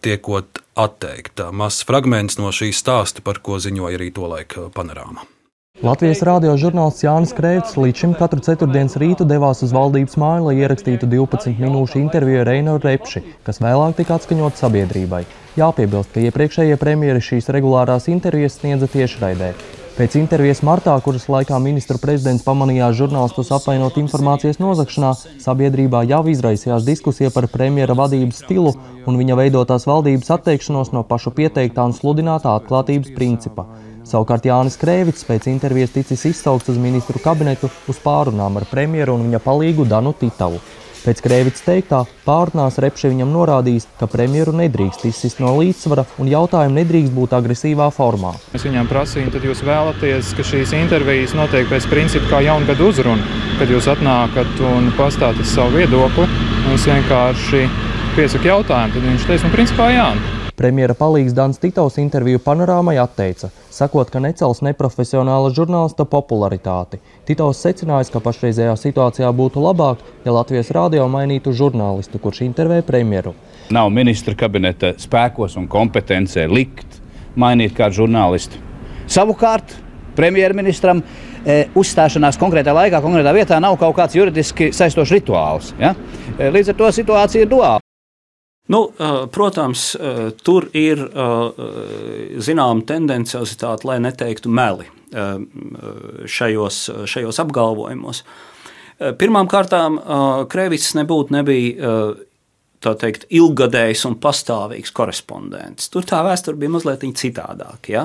tiekot atteikta. Mazs fragments no šīs stāsta, par ko ziņoja arī tolaik panorāma. Latvijas rādio žurnālists Jānis Kreivs līdz šim katru ceturtdienas rītu devās uz valdības māju, lai ierakstītu 12 minūšu interviju ar Reinu Repši, kas vēlāk tika atskaņot sabiedrībai. Jāpiebilst, ka iepriekšējie premjeri šīs regulārās intervijas sniedza tiešraidē. Pēc intervijas martā, kuras laikā ministru prezidents pamanījās žurnālistus apvainot informācijas nozagšanā, sabiedrībā jau izraisījās diskusija par premjera vadības stilu un viņa veidotās valdības atteikšanos no pašu pieteiktā un sludinātā atklātības principa. Savukārt Jānis Krēvits pēc intervijas ticis izsaukts uz ministru kabinetu uz pārunām ar premjeru un viņa palīgu Danu Titavu. Pēc Krēvits teiktā, pārnās Repše viņam norādījis, ka premjeru nedrīkst izsist no līdzsvara un jautājumi nedrīkst būt agresīvā formā. Es viņam prasīju, tad jūs vēlaties, ka šīs intervijas notiek pēc principa kā jaungada uzruna, kad jūs atnākat un pastāstat savu viedokli. Es vienkārši piesaku jautājumu, tad viņš teica, nu, principā jā. Premjera palīgs Dans Titovs interviju panorāmai atteica, sakot, ka necels neprofesionāla žurnālista popularitāti. Titovs secinājis, ka pašreizējā situācijā būtu labāk, ja Latvijas rādio mainītu žurnālistu, kurš intervē premjeru. Nav ministra kabineta spēkos un kompetencē likt mainīt kādu žurnālistu. Savukārt, premjerministram e, uzstāšanās konkrētā laikā, konkrētā vietā nav kaut kāds juridiski saistošs rituāls. Ja? E, līdz ar to situācija ir duāla. Nu, protams, tur ir zināma tendenciozitāte, lai neteiktu meli šajos, šajos apgalvojumos. Pirmkārt, Krēvits nebūtu nebija teikt, ilgadējs un pastāvīgs korespondents. Tur tā vēsture bija mazliet citādāka. Ja?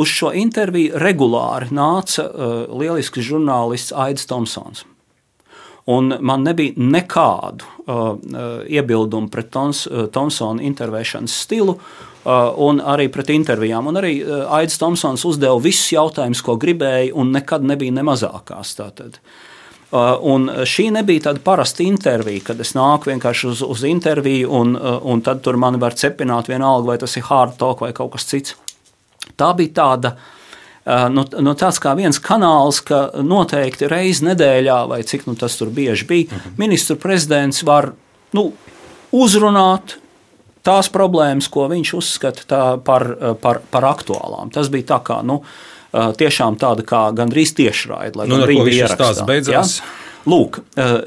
Uz šo interviju regulāri nāca lielisks žurnālists Aits Tomsons. Un man nebija nekādu uh, uh iebildumu pret Tons, uh, Thompsona intervēšanas stilu. Uh, un arī pret intervijām. Un arī uh, Aits Tomsons uzdeva visus jautājumus, ko gribēja, un nekad nebija ne mazākās. Tātad. Uh, un šī nebija tāda parasta intervija, kad es nāku vienkārši uz, uz interviju, un, uh, un tad tur mani var cepināt vienalga, vai tas ir hard talk vai kaut kas cits. Tā bija tāda uh, nu, nu, tāds kā viens kanāls, ka noteikti reizi nedēļā, vai cik nu, tas tur bieži bija, uh mhm. -huh. ministru prezidents var nu, uzrunāt tās problēmas, ko viņš uzskata par, par, par aktuālām. Tas bija tā kā. Nu, Tiešām tāda kā gandrīz tiešraide, lai nu, gan bija ierakstā. Ja? Lūk,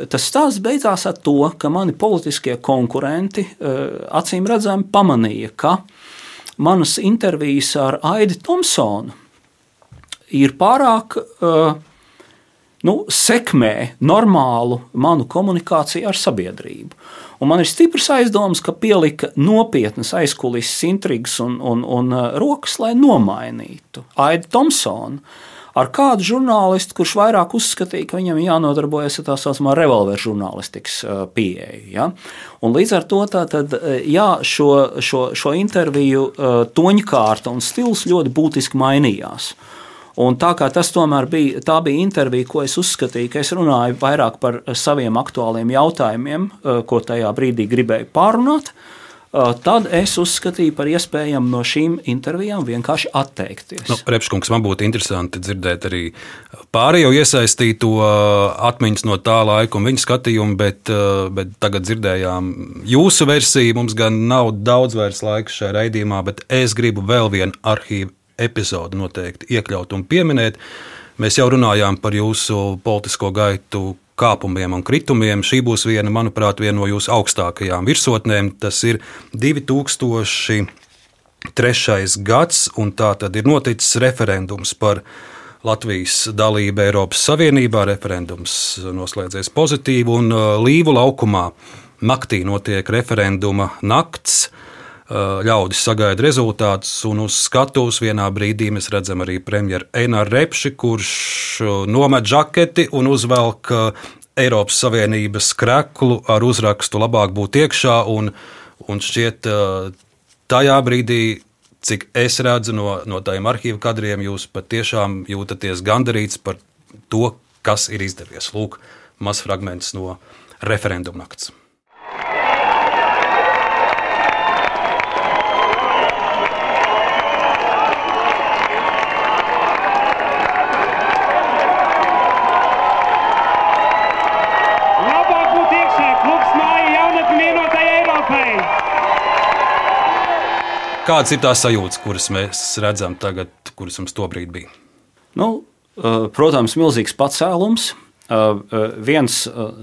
tas stāsts beidzās ar to, ka mani politiskie konkurenti acīm redzami pamanīja, ka manas intervijas ar Aidi Thompsonu ir pārāk uh, nu, sekmē normālu manu komunikāciju ar sabiedrību. Un man ir stiprs aizdoms, ka pielika nopietnas aizkulisēs intrigas un, un, un uh, rokas, lai nomainītu Aidu Thompsonu ar kādu žurnālistu, kurš vairāk uzskatīja, ka viņam jānodarbojas ar tā saucamā revolveru žurnālistikas uh, pieeja. Ja? Un līdz ar to tātad, jā, šo, šo, šo interviju toņkārta un stils ļoti būtiski mainījās. Un tā kā tas tomēr bija, tā bija intervija, ko es uzskatīju, ka es runāju vairāk par saviem aktuāliem jautājumiem, eh, ko tajā brīdī gribēju pārunāt. tad es uzskatīju par iespējamu no šīm intervijām vienkārši atteikties. Nu, Repškungs, man būtu interesanti dzirdēt arī pārējo iesaistīto atmiņas no tā laika un viņa skatījumu, bet, bet tagad dzirdējām jūsu versiju. Mums gan nav daudz vairs laika šajā raidījumā, bet es gribu vēl vienu arhīvu epizodi noteikti iekļaut un pieminēt. Mēs jau runājām par jūsu politisko gaitu kāpumiem un kritumiem. Šī būs viena, manuprāt, viena no jūsu augstākajām virsotnēm. Tas ir 2003. gads, un tā tad ir noticis referendums par Latvijas dalību Eiropas Savienībā. Referendums noslēdzies pozitīvi, un uh, Līvu laukumā naktī notiek referenduma nakts. Uh, ļaudis sagaida rezultātus, un uz skatuves vienā brīdī mēs redzam arī premjeru Eināru Repši, kurš uh, nomet žaketi un uzvelk uh, Eiropas Savienības kreklu ar uzrakstu labāk būt iekšā, un, un šķiet tajā brīdī, cik es redzu no, no tādiem arhīvu kadriem, jūs patiešām jūtaties gandarīts par to, kas ir izdevies. Lūk, mazs fragments no referenduma nakts. Kādas ir tās sajūtas, kuras mēs redzam tagad, kuras mums tobrīd bija? Nu, protams, milzīgs pacēlums. Viens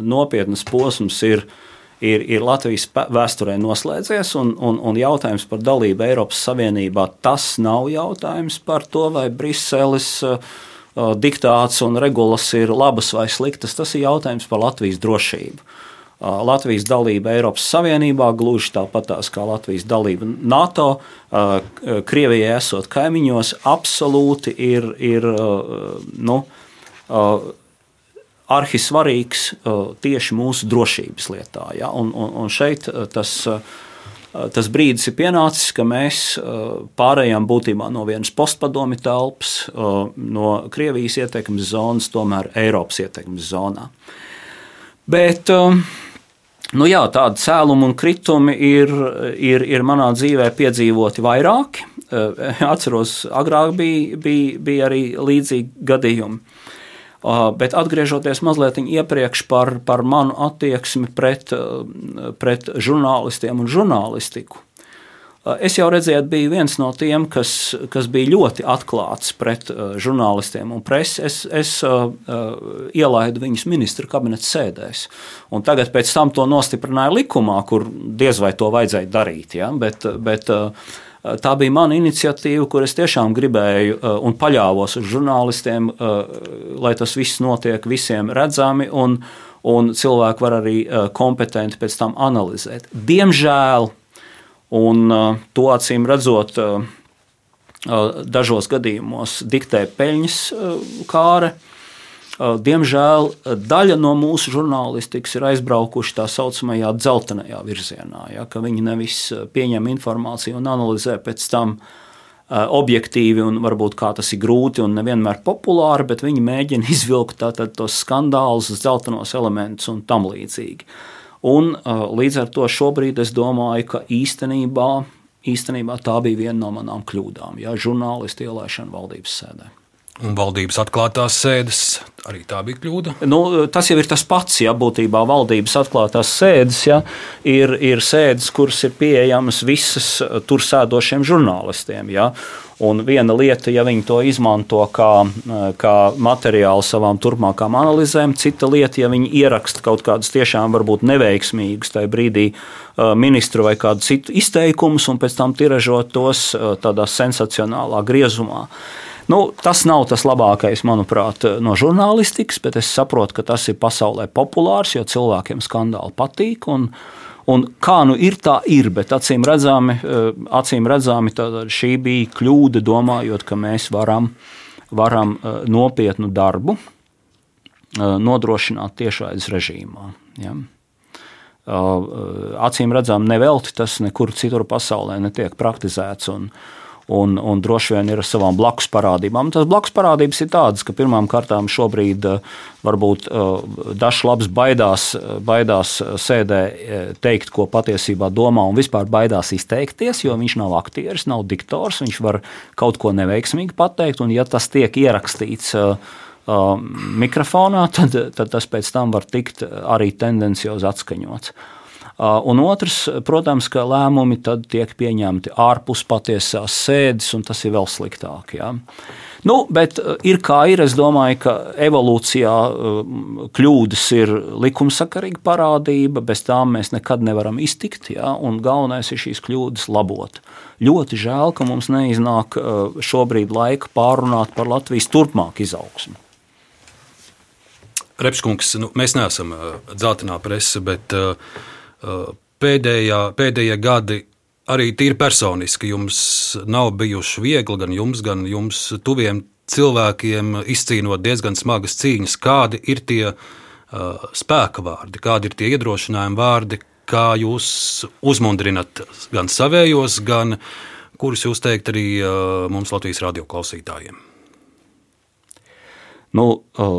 nopietns posms ir, ir, ir Latvijas vēsturē noslēdzies, un, un, un jautājums par dalību Eiropas Savienībā tas nav jautājums par to, vai Briseles diktāts un regulas ir labas vai sliktas. Tas ir jautājums par Latvijas drošību. Latvijas dalība Eiropas Savienībā, gluži tāpat kā Latvijas dalība NATO, Krievijai esot kaimiņos, absolūti ir, ir nu, arhisvarīgs tieši mūsu drošības lietā. Ja? Un, un, un šeit tas, tas brīdis ir pienācis, ka mēs pārējām būtībā no vienas postpadomi telpas, no Krievijas ietekmes zonas, tomēr Eiropas ietekmes zonā. Bet uh, Nu jā, tādi cēlumi un kritumi ir, ir, ir manā dzīvē piedzīvoti vairāki. Eh, atceros, agrāk bija, bija, bija arī līdzīgi gadījumi. Eh, bet atgriežoties mazliet iepriekš par, par manu attieksmi pret, eh, pret žurnālistiem un žurnālistiku, Es jau redzēju, biju viens no tiem, kas, kas bija ļoti atklāts pret uh, žurnālistiem un presi. Es, es uh, ielaidu viņus ministra kabineta sēdēs. Un tagad pēc tam to nostiprināja likumā, kur diez vai to vajadzēja darīt. Ja? Bet, bet, uh, Tā bija mana iniciatīva, kur es tiešām gribēju un paļāvos uz žurnālistiem, lai tas viss notiek visiem redzami, un, un cilvēki var arī kompetenti pēc tam analizēt. Diemžēl Un to acīm redzot, dažos gadījumos diktē peļņas kāre. Diemžēl daļa no mūsu žurnālistikas ir aizbraukuši tā saucamajā dzeltenajā virzienā, ja, ka viņi nevis pieņem informāciju un analizē pēc tam objektīvi, un varbūt kā tas ir grūti un nevienmēr populāri, bet viņi mēģina izvilkt tātad, tos skandālus, dzeltenos elementus un tam līdzīgi. Un, līdz ar to šobrīd es domāju, ka īstenībā, īstenībā tā bija viena no manām kļūdām. Ja, žurnālisti ielaišana valdības sēdē. Un valdības atklātās sēdes arī tā bija kļūda. Nu, tas jau ir tas pats, ja būtībā valdības atklātās sēdes ja, ir, ir sēdes, kuras ir pieejamas visas tur sēdošiem žurnālistiem. Ja. Un viena lieta, ja viņi to izmanto kā, kā materiālu savām turpmākām analīzēm, cita lieta, ja viņi ieraksta kaut kādus tiešām varbūt neveiksmīgus tajā brīdī ministru vai kādu citu izteikumus un pēc tam tiražot tos tādā sensacionālā griezumā. Nu, tas nav tas labākais, manuprāt, no žurnālistikas, bet es saprotu, ka tas ir pasaulē populārs, jo cilvēkiem skandāli patīk. Un, uh, Un kā nu ir, tā ir, bet acīm redzami, eh, acīm redzami šī bija kļūda, domājot, ka mēs varam, varam eh, nopietnu darbu eh, nodrošināt tiešraides režīmā. Ja? Acīm redzami, nevelti tas nekur citur pasaulē netiek praktizēts. Un, un, un droši vien ir ar savām blakus parādībām. Tas blakus parādības ir tādas, ka pirmām kārtām šobrīd uh, varbūt uh, dažs labs baidās, baidās sēdē teikt, ko patiesībā domā, un vispār baidās izteikties, jo viņš nav aktieris, nav diktors, viņš var kaut ko neveiksmīgi pateikt, un ja tas tiek ierakstīts mikrofonā, tad, tad tas pēc tam var tikt arī tendenciozi atskaņots. Un otrs, protams, ka lēmumi tad tiek pieņemti ārpus patiesās sēdes, un tas ir vēl sliktāk. Ja? Nu, bet ir kā ir. Es domāju, ka evolūcijā kļūdas ir likumsakarīga parādība, bez tām mēs nekad nevaram iztikt. Ja? Galvenais ir šīs kļūdas labot. Ļoti žēl, ka mums neiznāk šobrīd laika pārunāt par Latvijas turpmāku izaugsmu. Repskungs, nu, mēs neesam uh, dzeltenā presa, bet uh, pēdējā, pēdējie gadi arī tīri personiski jums nav bijuši viegli, gan jums, gan jums tuviem cilvēkiem izcīnot diezgan smagas cīņas. Kādi ir tie uh, spēka vārdi, kādi ir tie iedrošinājumi vārdi, kā jūs uzmundrinat gan savējos, gan kurus jūs teikt arī uh, mums Latvijas radio klausītājiem? Nu, uh,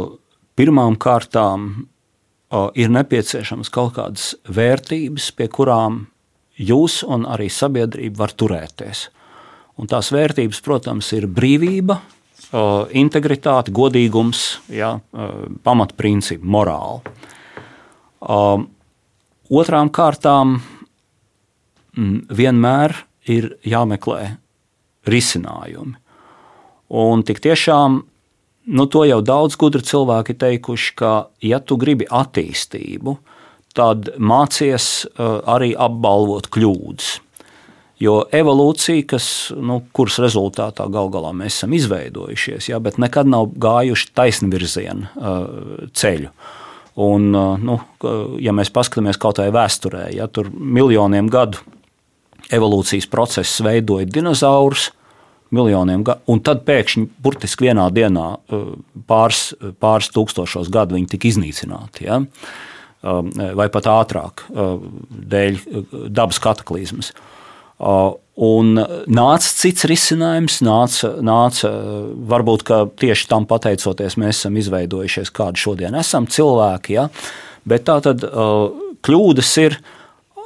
pirmām kārtām ir nepieciešamas kaut kādas vērtības, pie kurām jūs un arī sabiedrība var turēties. Un tās vērtības, protams, ir brīvība, integritāte, godīgums, ja, pamatprincipi, morāli. Otrām kārtām vienmēr ir jāmeklē risinājumi. Un tik tiešām nu, to jau daudz gudri cilvēki teikuši, ka, ja tu gribi attīstību, tad mācies uh, arī apbalvot kļūdas. Jo evolūcija, kas, nu, kuras rezultātā gal galā mēs esam izveidojušies, ja, bet nekad nav gājuši taisnvirzienu uh, ceļu. Un, uh, nu, ja mēs paskatāmies kaut kādā vēsturē, ja tur miljoniem gadu evolūcijas process veidoja dinozaurus, miljoniem gadu. Un tad pēkšņi, burtiski vienā dienā, uh, pāris, pāris tūkstošos gadu viņi tika iznīcināti. Ja? Um, vai pat ātrāk, uh, dēļ uh, dabas kataklizmas. Un nāca cits risinājums, nāca, nāca varbūt tieši tam pateicoties, mēs esam izveidojušies, kādi šodien esam cilvēki. Ja? Bet tā tad kļūdas ir,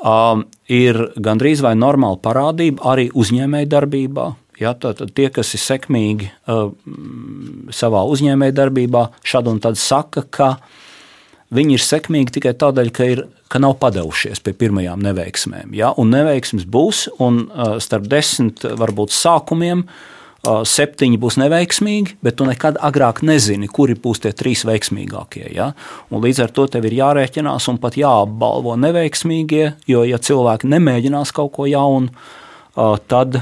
um, ir gandrīz vai normāla parādība arī uzņēmējdarbībā, Ja, tad tie, kas ir sekmīgi uh, savā uzņēmējdarbībā, šad un tad saka, ka viņi ir sekmīgi tikai tādēļ, ka, ir, ka nav padevušies pie pirmajām neveiksmēm. Ja, un neveiksmes būs, un uh, starp desmit varbūt sākumiem uh, septiņi būs neveiksmīgi, bet tu nekad agrāk nezini, kuri būs tie trīs veiksmīgākie. Ja? Un līdz ar to tev ir jārēķinās un pat jāapbalvo neveiksmīgie, jo ja cilvēki nemēģinās kaut ko jaunu, uh, tad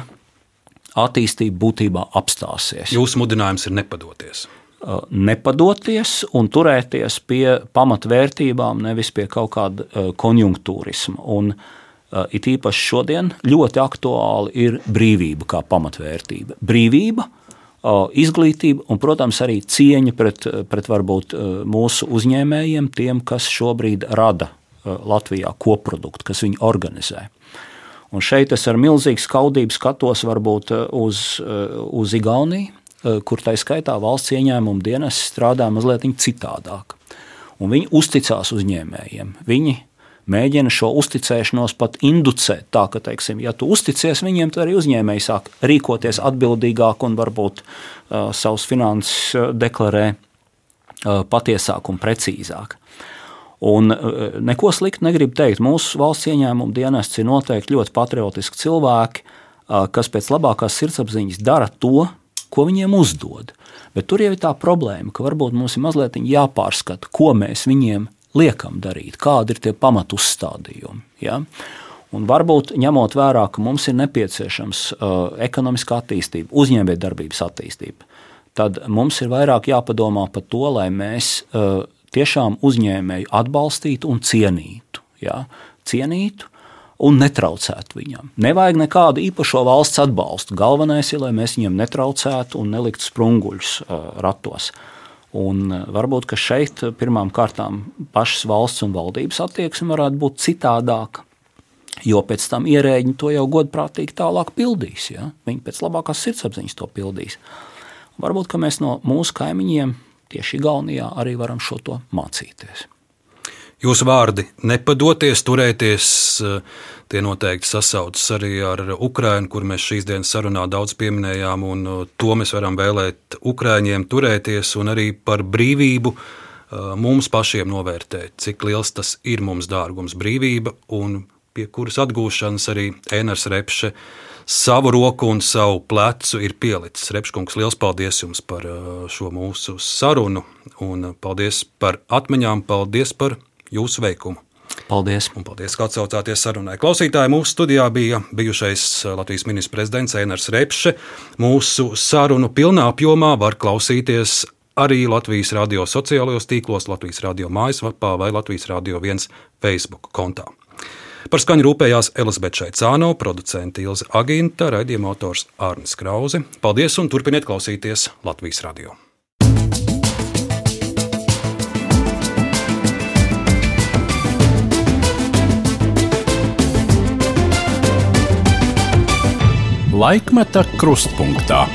attīstība būtībā apstāsies. Jūsu mudinājums ir nepadoties. Uh, nepadoties un turēties pie pamatvērtībām, nevis pie kaut kāda uh, konjunktūrisma. Un, uh, it īpaši šodien ļoti aktuāli ir brīvība kā pamatvērtība. Brīvība, izglītība un, protams, arī cieņa pret, pret varbūt mūsu uzņēmējiem, tiem, kas šobrīd rada Latvijā koproduktu, kas viņu organizē. Un šeit es ar milzīgu skaudību skatos varbūt eh, uz, eh, uz Igauniju, eh, kur tā skaitā valsts ieņēmuma dienas strādā mazliet citādāk. Un viņi uzticās uzņēmējiem. Viņi mēģina šo uzticēšanos pat inducēt. Tā ka, teiksim, ja tu uzticies viņiem, tad arī uzņēmēji sāk rīkoties atbildīgāk un varbūt uh, savus finanses deklarē uh, patiesāk un precīzāk. Un e, neko sliktu negribu teikt. Mūsu valsts ieņēmuma dienests ir noteikti ļoti patriotiski cilvēki, kas pēc labākās sirdsapziņas dara to, ko viņiem uzdod. Bet tur jau ir tā problēma, ka varbūt mums ir mazliet jāpārskata, ko mēs viņiem liekam darīt, kādi ir tie pamatu uzstādījumi. Ja? Un varbūt ņemot vērā, ka mums ir nepieciešams uh, ekonomiskā attīstība, uzņēmējdarbības attīstība, tad mums ir vairāk jāpadomā par to, lai mēs uh, tiešām uzņēmēju atbalstītu un cienītu. Ja? Cienītu un netraucētu viņam. Nevajag nekādu īpašo valsts atbalstu. Galvenais ir, lai mēs viņam netraucētu un neliktu sprunguļus uh, ratos. Un varbūt šeit pirmām kārtām pašas valsts un valdības attieksme varētu būt citādāka. Jo pēc tam ierēģi to jau godprātīgi tālāk pildīs. Ja? Viņi pēc labākās sirdsapziņas to pildīs. Varbūt mēs no mūsu kaimiņiem tieši Igaunijā arī varam šo to mācīties. Jūsu vārdi nepadoties, turēties, tie noteikti sasaucas arī ar Ukrajinu, kur mēs šīs dienas sarunā daudz pieminējām, un to mēs varam vēlēt Ukraiņiem turēties un arī par brīvību mums pašiem novērtēt, cik liels tas ir mums dārgums brīvība un pie kuras atgūšanas arī Ēnars Repše savu roku un savu plecu ir pielicis. Repškungs, liels paldies jums par šo mūsu sarunu un paldies par atmiņām, paldies par jūsu veikumu. Paldies! Un paldies, ka atsaucāties sarunai. Klausītāji mūsu studijā bija bijušais Latvijas ministrs prezidents Einars Repše. Mūsu sarunu pilnā apjomā var klausīties arī Latvijas radio sociālajos tīklos, Latvijas radio mājaslapā vai Latvijas radio viens Facebook kontā. Par skaņu rūpējās Elizabete Šaicāno, producente Ilze Aginta, raidījuma autors Arnis Krause. Paldies un turpiniet klausīties Latvijas radio! Laikmeta krustpunktā.